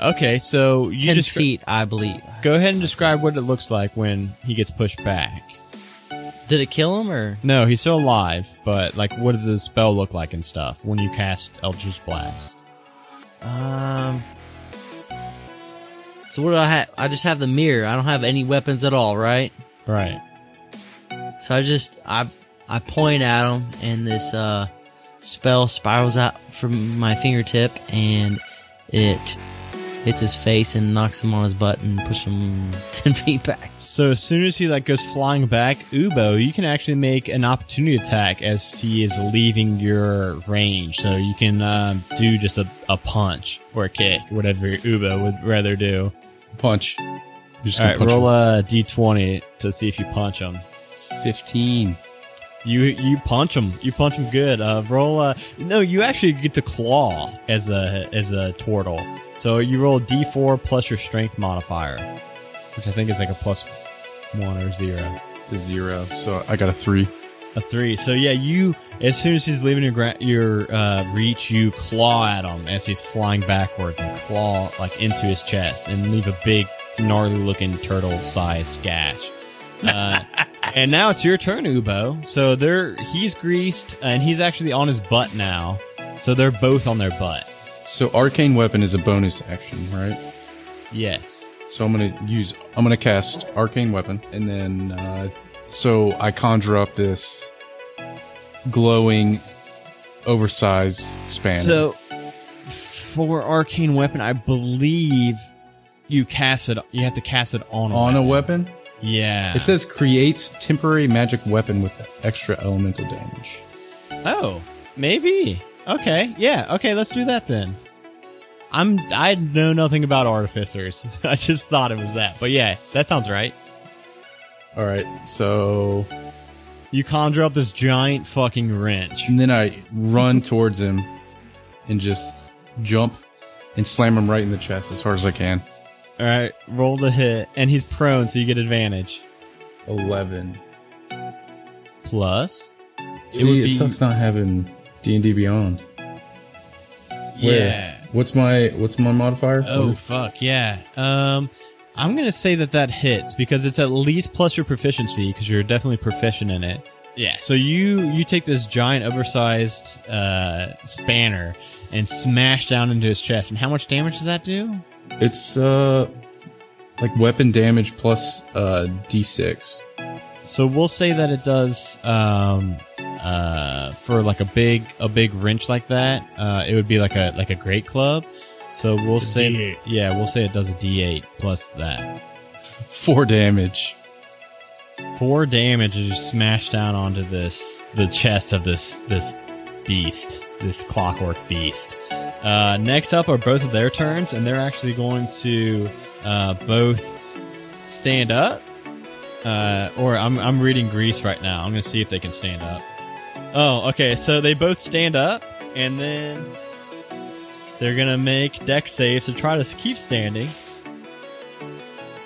Okay, so you Ten just feet, I believe. go ahead and describe what it looks like when he gets pushed back. Did it kill him or? No, he's still alive, but like, what does the spell look like and stuff when you cast Eldritch Blast? Um. So what do I have? I just have the mirror. I don't have any weapons at all, right? Right. So I just I I point at him, and this uh, spell spirals out from my fingertip, and it hits his face and knocks him on his butt and pushes him ten feet back. So as soon as he like goes flying back, Ubo, you can actually make an opportunity attack as he is leaving your range. So you can um, do just a, a punch or a kick, whatever Ubo would rather do. Punch. You're just All gonna right, punch roll him. a d20 to see if you punch him. 15. You you punch him. You punch him good. Uh, roll a no. You actually get to claw as a as a turtle. So you roll d4 plus your strength modifier, which I think is like a plus one or zero. To zero. So I got a three. A three. So yeah, you as soon as he's leaving your gra- your uh, reach, you claw at him as he's flying backwards and claw like into his chest and leave a big gnarly looking turtle sized gash. Uh, and now it's your turn, Ubo. So they're he's greased and he's actually on his butt now. So they're both on their butt. So arcane weapon is a bonus action, right? Yes. So I'm gonna use I'm gonna cast arcane weapon, and then uh, so I conjure up this glowing, oversized spanner. So for arcane weapon, I believe you cast it. You have to cast it on a on a weapon. Yeah. it says creates temporary magic weapon with extra elemental damage. Oh, maybe. Okay, yeah. Okay, let's do that then. I'm I know nothing about artificers. I just thought it was that. But yeah, that sounds right. All right, so You conjure up this giant fucking wrench. and then I run towards him and just jump and slam him right in the chest as hard as I can. All right, roll the hit, and he's prone, so you get advantage. Eleven. Plus, See, would it be- sucks not having D and D Beyond. Where? yeah. What's my what's my modifier? Oh fuck yeah. Um, I'm gonna say that that hits because it's at least plus your proficiency because you're definitely proficient in it. Yeah. So you you take this giant, oversized uh, spanner and smash down into his chest. And how much damage does that do? It's uh like weapon damage plus uh d6. So we'll say that it does um, uh, for like a big a big wrench like that. Uh, it would be like a like a great club. So we'll say D8. yeah, we'll say it does a D8 plus that. Four damage. Four damage is just smashed down onto this the chest of this this beast, this clockwork beast. Uh, next up are both of their turns, and they're actually going to uh, both stand up. Uh, or I'm I'm reading Grease right now. I'm gonna see if they can stand up. Oh, okay. So they both stand up, and then they're gonna make deck saves to try to keep standing.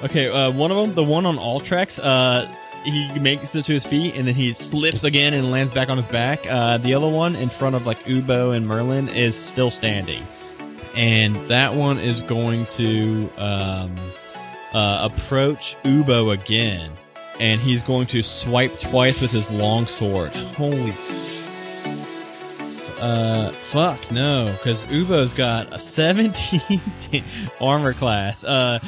Okay, uh, one of them, the one on Ultrex, uh, he makes it to his feet and then he slips again and lands back on his back. Uh, the other one in front of like Ubo and Merlin is still standing, and that one is going to um, uh, approach Ubo again, and he's going to swipe twice with his long sword. Holy. Uh, fuck no, because Ubo's got a 17 armor class. Uh,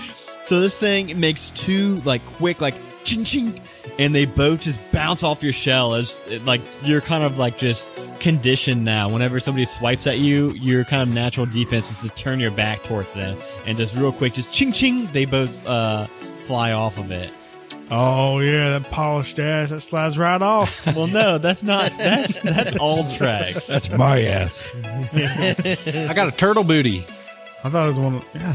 so this thing makes two like quick like ching ching, and they both just bounce off your shell as like you're kind of like just conditioned now. Whenever somebody swipes at you, your kind of natural defense is to turn your back towards them and just real quick, just ching ching, they both uh fly off of it. Oh yeah, that polished ass that slides right off. Well, no, that's not. That's that's all tracks. That's my ass. I got a turtle booty. I thought it was one. Of, yeah.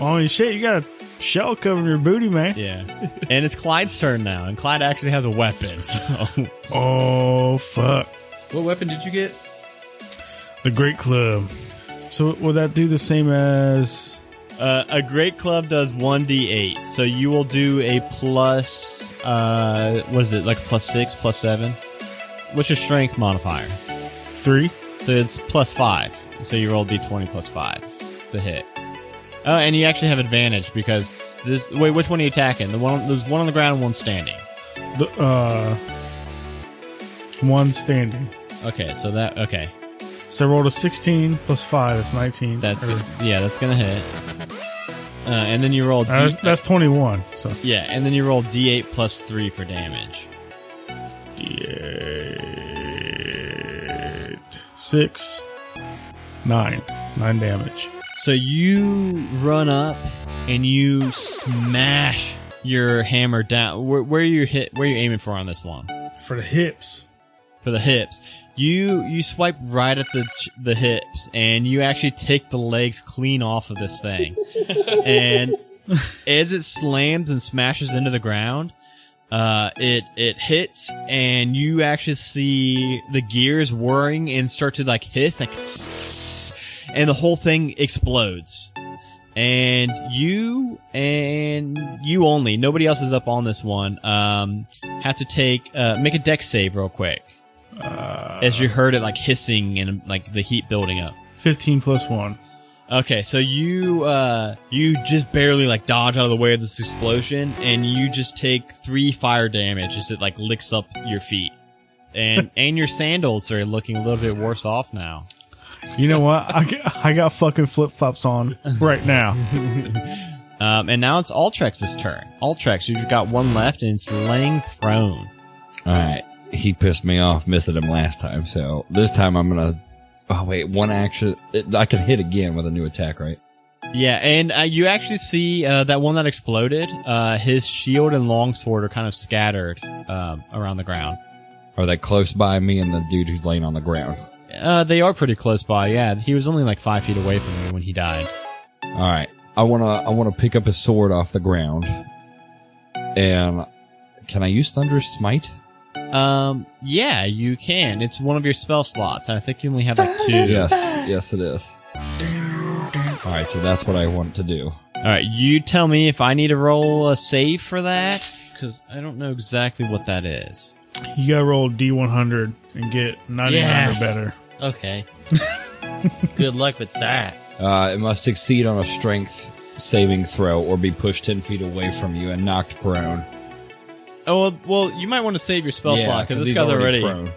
Oh you shit, you got a shell covering your booty, man. Yeah, and it's Clyde's turn now, and Clyde actually has a weapon. So Oh fuck, What weapon did you get? the Great Club. So will that do the same as? Uh, a great club does 1d8. So you will do a plus, uh, what is it, like plus 6, plus 7? What's your strength modifier? Three. So it's plus 5. So you roll d20 plus 5 to hit. Oh, and you actually have advantage because this. Wait, which one are you attacking? The one, there's one on the ground and one standing. The uh, one standing. Okay, so that, okay. So I rolled a sixteen plus five. That's nineteen. That's Or- good. Yeah, that's gonna hit. Uh, and then you roll. D- Uh, that's, that's twenty-one. So yeah, and then you roll d8 plus 3 for damage. eight, six, nine, nine damage. So you run up and you smash your hammer down. Where, where are you hit? Where are you aiming for on this one? For the hips. For the hips. You you swipe right at the the hips, and you actually take the legs clean off of this thing. and as it slams and smashes into the ground, uh, it it hits, and you actually see the gears whirring and start to like hiss, like, and the whole thing explodes. And you and you only, nobody else is up on this one. Um, have to take uh, make a deck save real quick as you heard it like hissing and like the heat building up. Fifteen plus one. Okay, so you uh you just barely like dodge out of the way of this explosion and you just take 3 fire damage as it like licks up your feet. And and your sandals are looking a little bit worse off now. You know what? I got, I got fucking flip flops on right now. Um and now it's Ultrex's turn. Ultrex, you've got one left and it's laying prone. All right. He pissed me off missing him last time, so this time I'm gonna. Oh wait, one action. I can hit again with a new attack, right? Yeah, and uh, you actually see uh, that one that exploded. Uh, his shield and longsword are kind of scattered um, around the ground. Are they close by me and the dude who's laying on the ground? Uh, they are pretty close by. Yeah, he was only like five feet away from me when he died. All right. I wanna. I wanna pick up his sword off the ground, and can I use thunderous smite? Um, yeah, you can. It's one of your spell slots. and I think you only have like two. Yes. yes, it is. All right. So that's what I want to do. All right, you tell me if I need to roll a save for that because I don't know exactly what that is. You gotta roll D one hundred and get ninety nine Yes. or better. Okay. Good luck with that. Uh, it must succeed on a strength saving throw or be pushed 10 feet away from you and knocked prone. Oh well, well, you might want to save your spell slot because this he's guy's already. prone.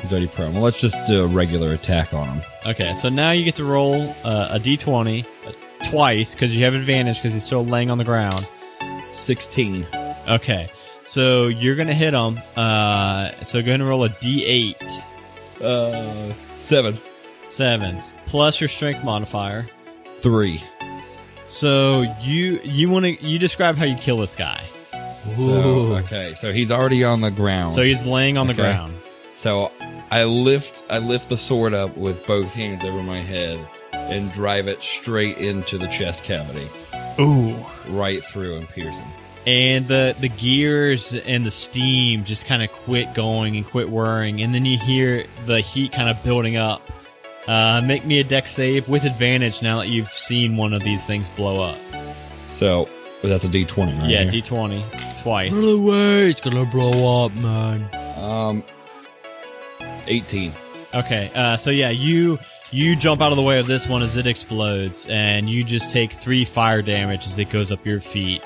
He's already prone. Well, let's just do a regular attack on him. Okay, so now you get to roll uh, a d20 uh, twice because you have advantage because he's still laying on the ground. 16. Okay, so you're gonna hit him. Uh, so go ahead and roll a d8, Uh, 7. seven plus your strength modifier. 3. So you you want to you describe how you kill this guy. So, okay, so he's already on the ground. So he's laying on the Okay. ground. So I lift I lift the sword up with both hands over my head and drive it straight into the chest cavity, Ooh. right through and pierce him. And the the gears and the steam just kind of quit going and quit whirring, and then you hear the heat kind of building up. Uh, make me a deck save with advantage now that you've seen one of these things blow up. So that's a D twenty, right? yeah, here. D twenty twice. the way it's gonna blow up, man. um, eighteen. Okay, uh, so yeah, you you jump out of the way of this one as it explodes, and you just take three fire damage as it goes up your feet,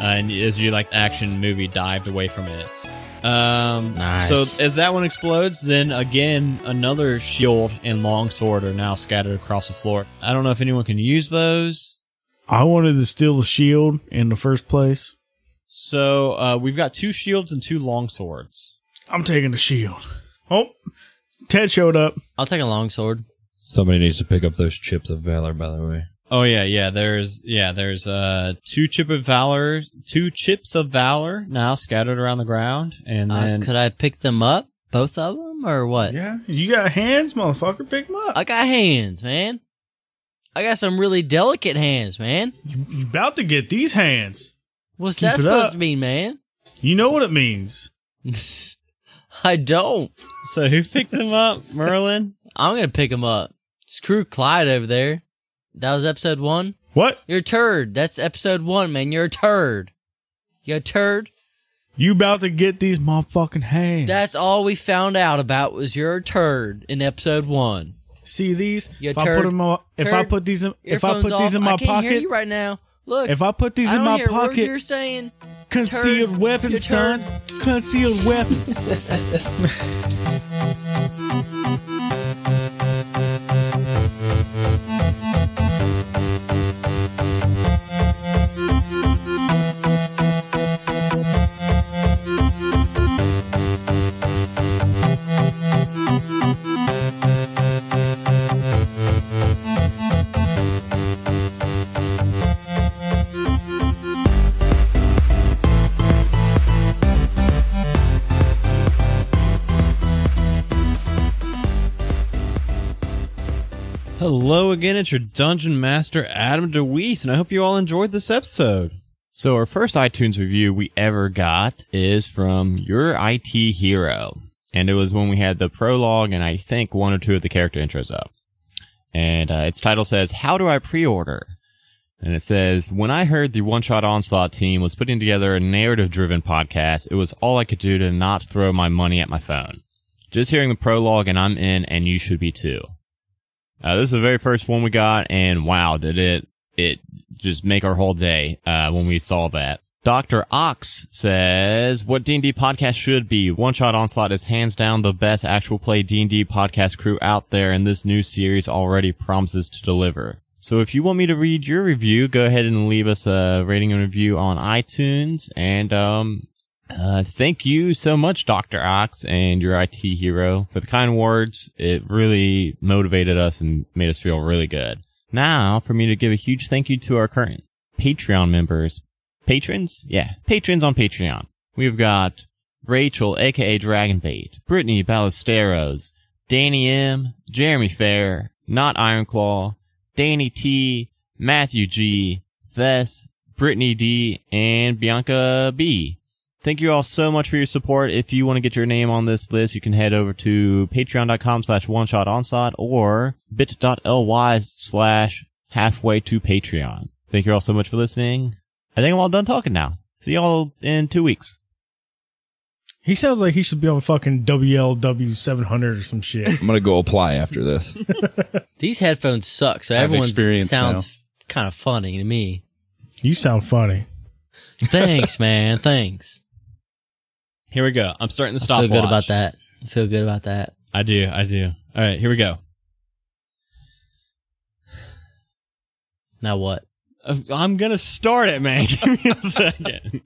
uh, and as you like action movie dived away from it. Um, Nice. So as that one explodes, then again another shield and long sword are now scattered across the floor. I don't know if anyone can use those. I wanted to steal the shield in the first place. So uh, we've got two shields and two long swords. I'm taking the shield. Oh, Ted showed up. I'll take a long sword. Somebody needs to pick up those chips of valor. By the way, Oh yeah, yeah. There's yeah, there's uh two chip of valor, two chips of valor now scattered around the ground, and Uh, then could I pick them up, both of them, or what? Yeah, you got hands, motherfucker. Pick them up. I got hands, man. I got some really delicate hands, man. You about to get these hands. What's Keep that supposed up. to mean, man? You know what it means. I don't. so who picked them up, Merlin? I'm gonna pick them up. Screw Clyde over there. That was episode one. What? You're a turd. That's episode one, man. You're a turd. You a turd. You about to get these motherfucking hands. That's all we found out about was you're a turd in episode one. See these? You if I put them, if I put these in, if I put these off. in my I can't pocket, hear you right now. Look, if I put these I in my pocket, you're saying. concealed turd. weapons, son. Concealed weapons. Hello again, it's your Dungeon Master Adam DeWeese, and I hope you all enjoyed this episode. So our first iTunes review we ever got is from Your IT Hero. And it was when we had the prologue and I think one or two of the character intros up. And uh, its title says, How do I pre-order? And it says, When I heard the One Shot Onslaught team was putting together a narrative driven podcast, it was all I could do to not throw my money at my phone. Just hearing the prologue and I'm in and you should be too. Uh, this is the very first one we got, and wow, did it it just make our whole day uh, when we saw that. Doctor Ox says, "What D and D podcast should be? One Shot Onslaught is hands down the best actual play D and D podcast crew out there, and this new series already promises to deliver." So if you want me to read your review, go ahead and leave us a rating and review on iTunes. And um, uh, thank you so much, Dr. Ox and your IT hero for the kind words. It really motivated us and made us feel really good. Now for me to give a huge thank you to our current Patreon members. Patrons? Yeah, patrons on Patreon. We've got Rachel, aka Dragonbait, Brittany Ballesteros, Danny M, Jeremy Fair, Not Ironclaw, Danny T, Matthew G, Thess, Brittany D, and Bianca B. Thank you all so much for your support. If you want to get your name on this list, you can head over to patreon.com slash one shot onslaught or bit.ly slash halfway to Patreon. Thank you all so much for listening. I think I'm all done talking now. See y'all in two weeks. he sounds like he should be on fucking WLW 700 or some shit. I'm gonna go apply after this. These headphones suck, so I have everyone experience sounds kind of funny to me. You sound funny. Thanks, man. Thanks. Here we go. I'm starting the I stopwatch. feel good about that. I feel good about that. I do. I do. All right, here we go. Now what? Uh, I'm gonna start it, man. Give me a second.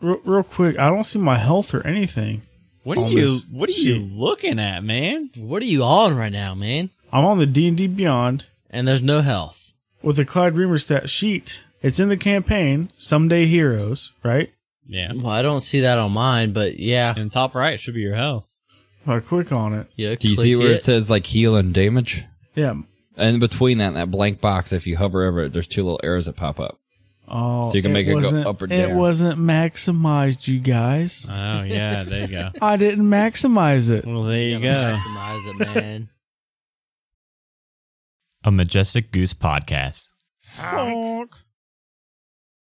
Real, real quick, I don't see my health or anything. What are On you? this What are you sheet. looking at, man? What are you on right now, man? I'm on the D and D Beyond And there's no health. with the Clyde Reamerstat sheet. It's in the campaign. Someday Heroes, right? Yeah. Well, I don't see that on mine, but yeah. In the top right should be your health. I click on it, Yeah. Do you see where it says like heal and damage? yeah. And between that and that blank box, if you hover over it, there's two little arrows that pop up. Oh, So you can make it go up or down. It wasn't maximized, you guys. Oh yeah, there you go. I didn't maximize it. Well, there you You go. Maximize it, man. A majestic goose podcast. Honk.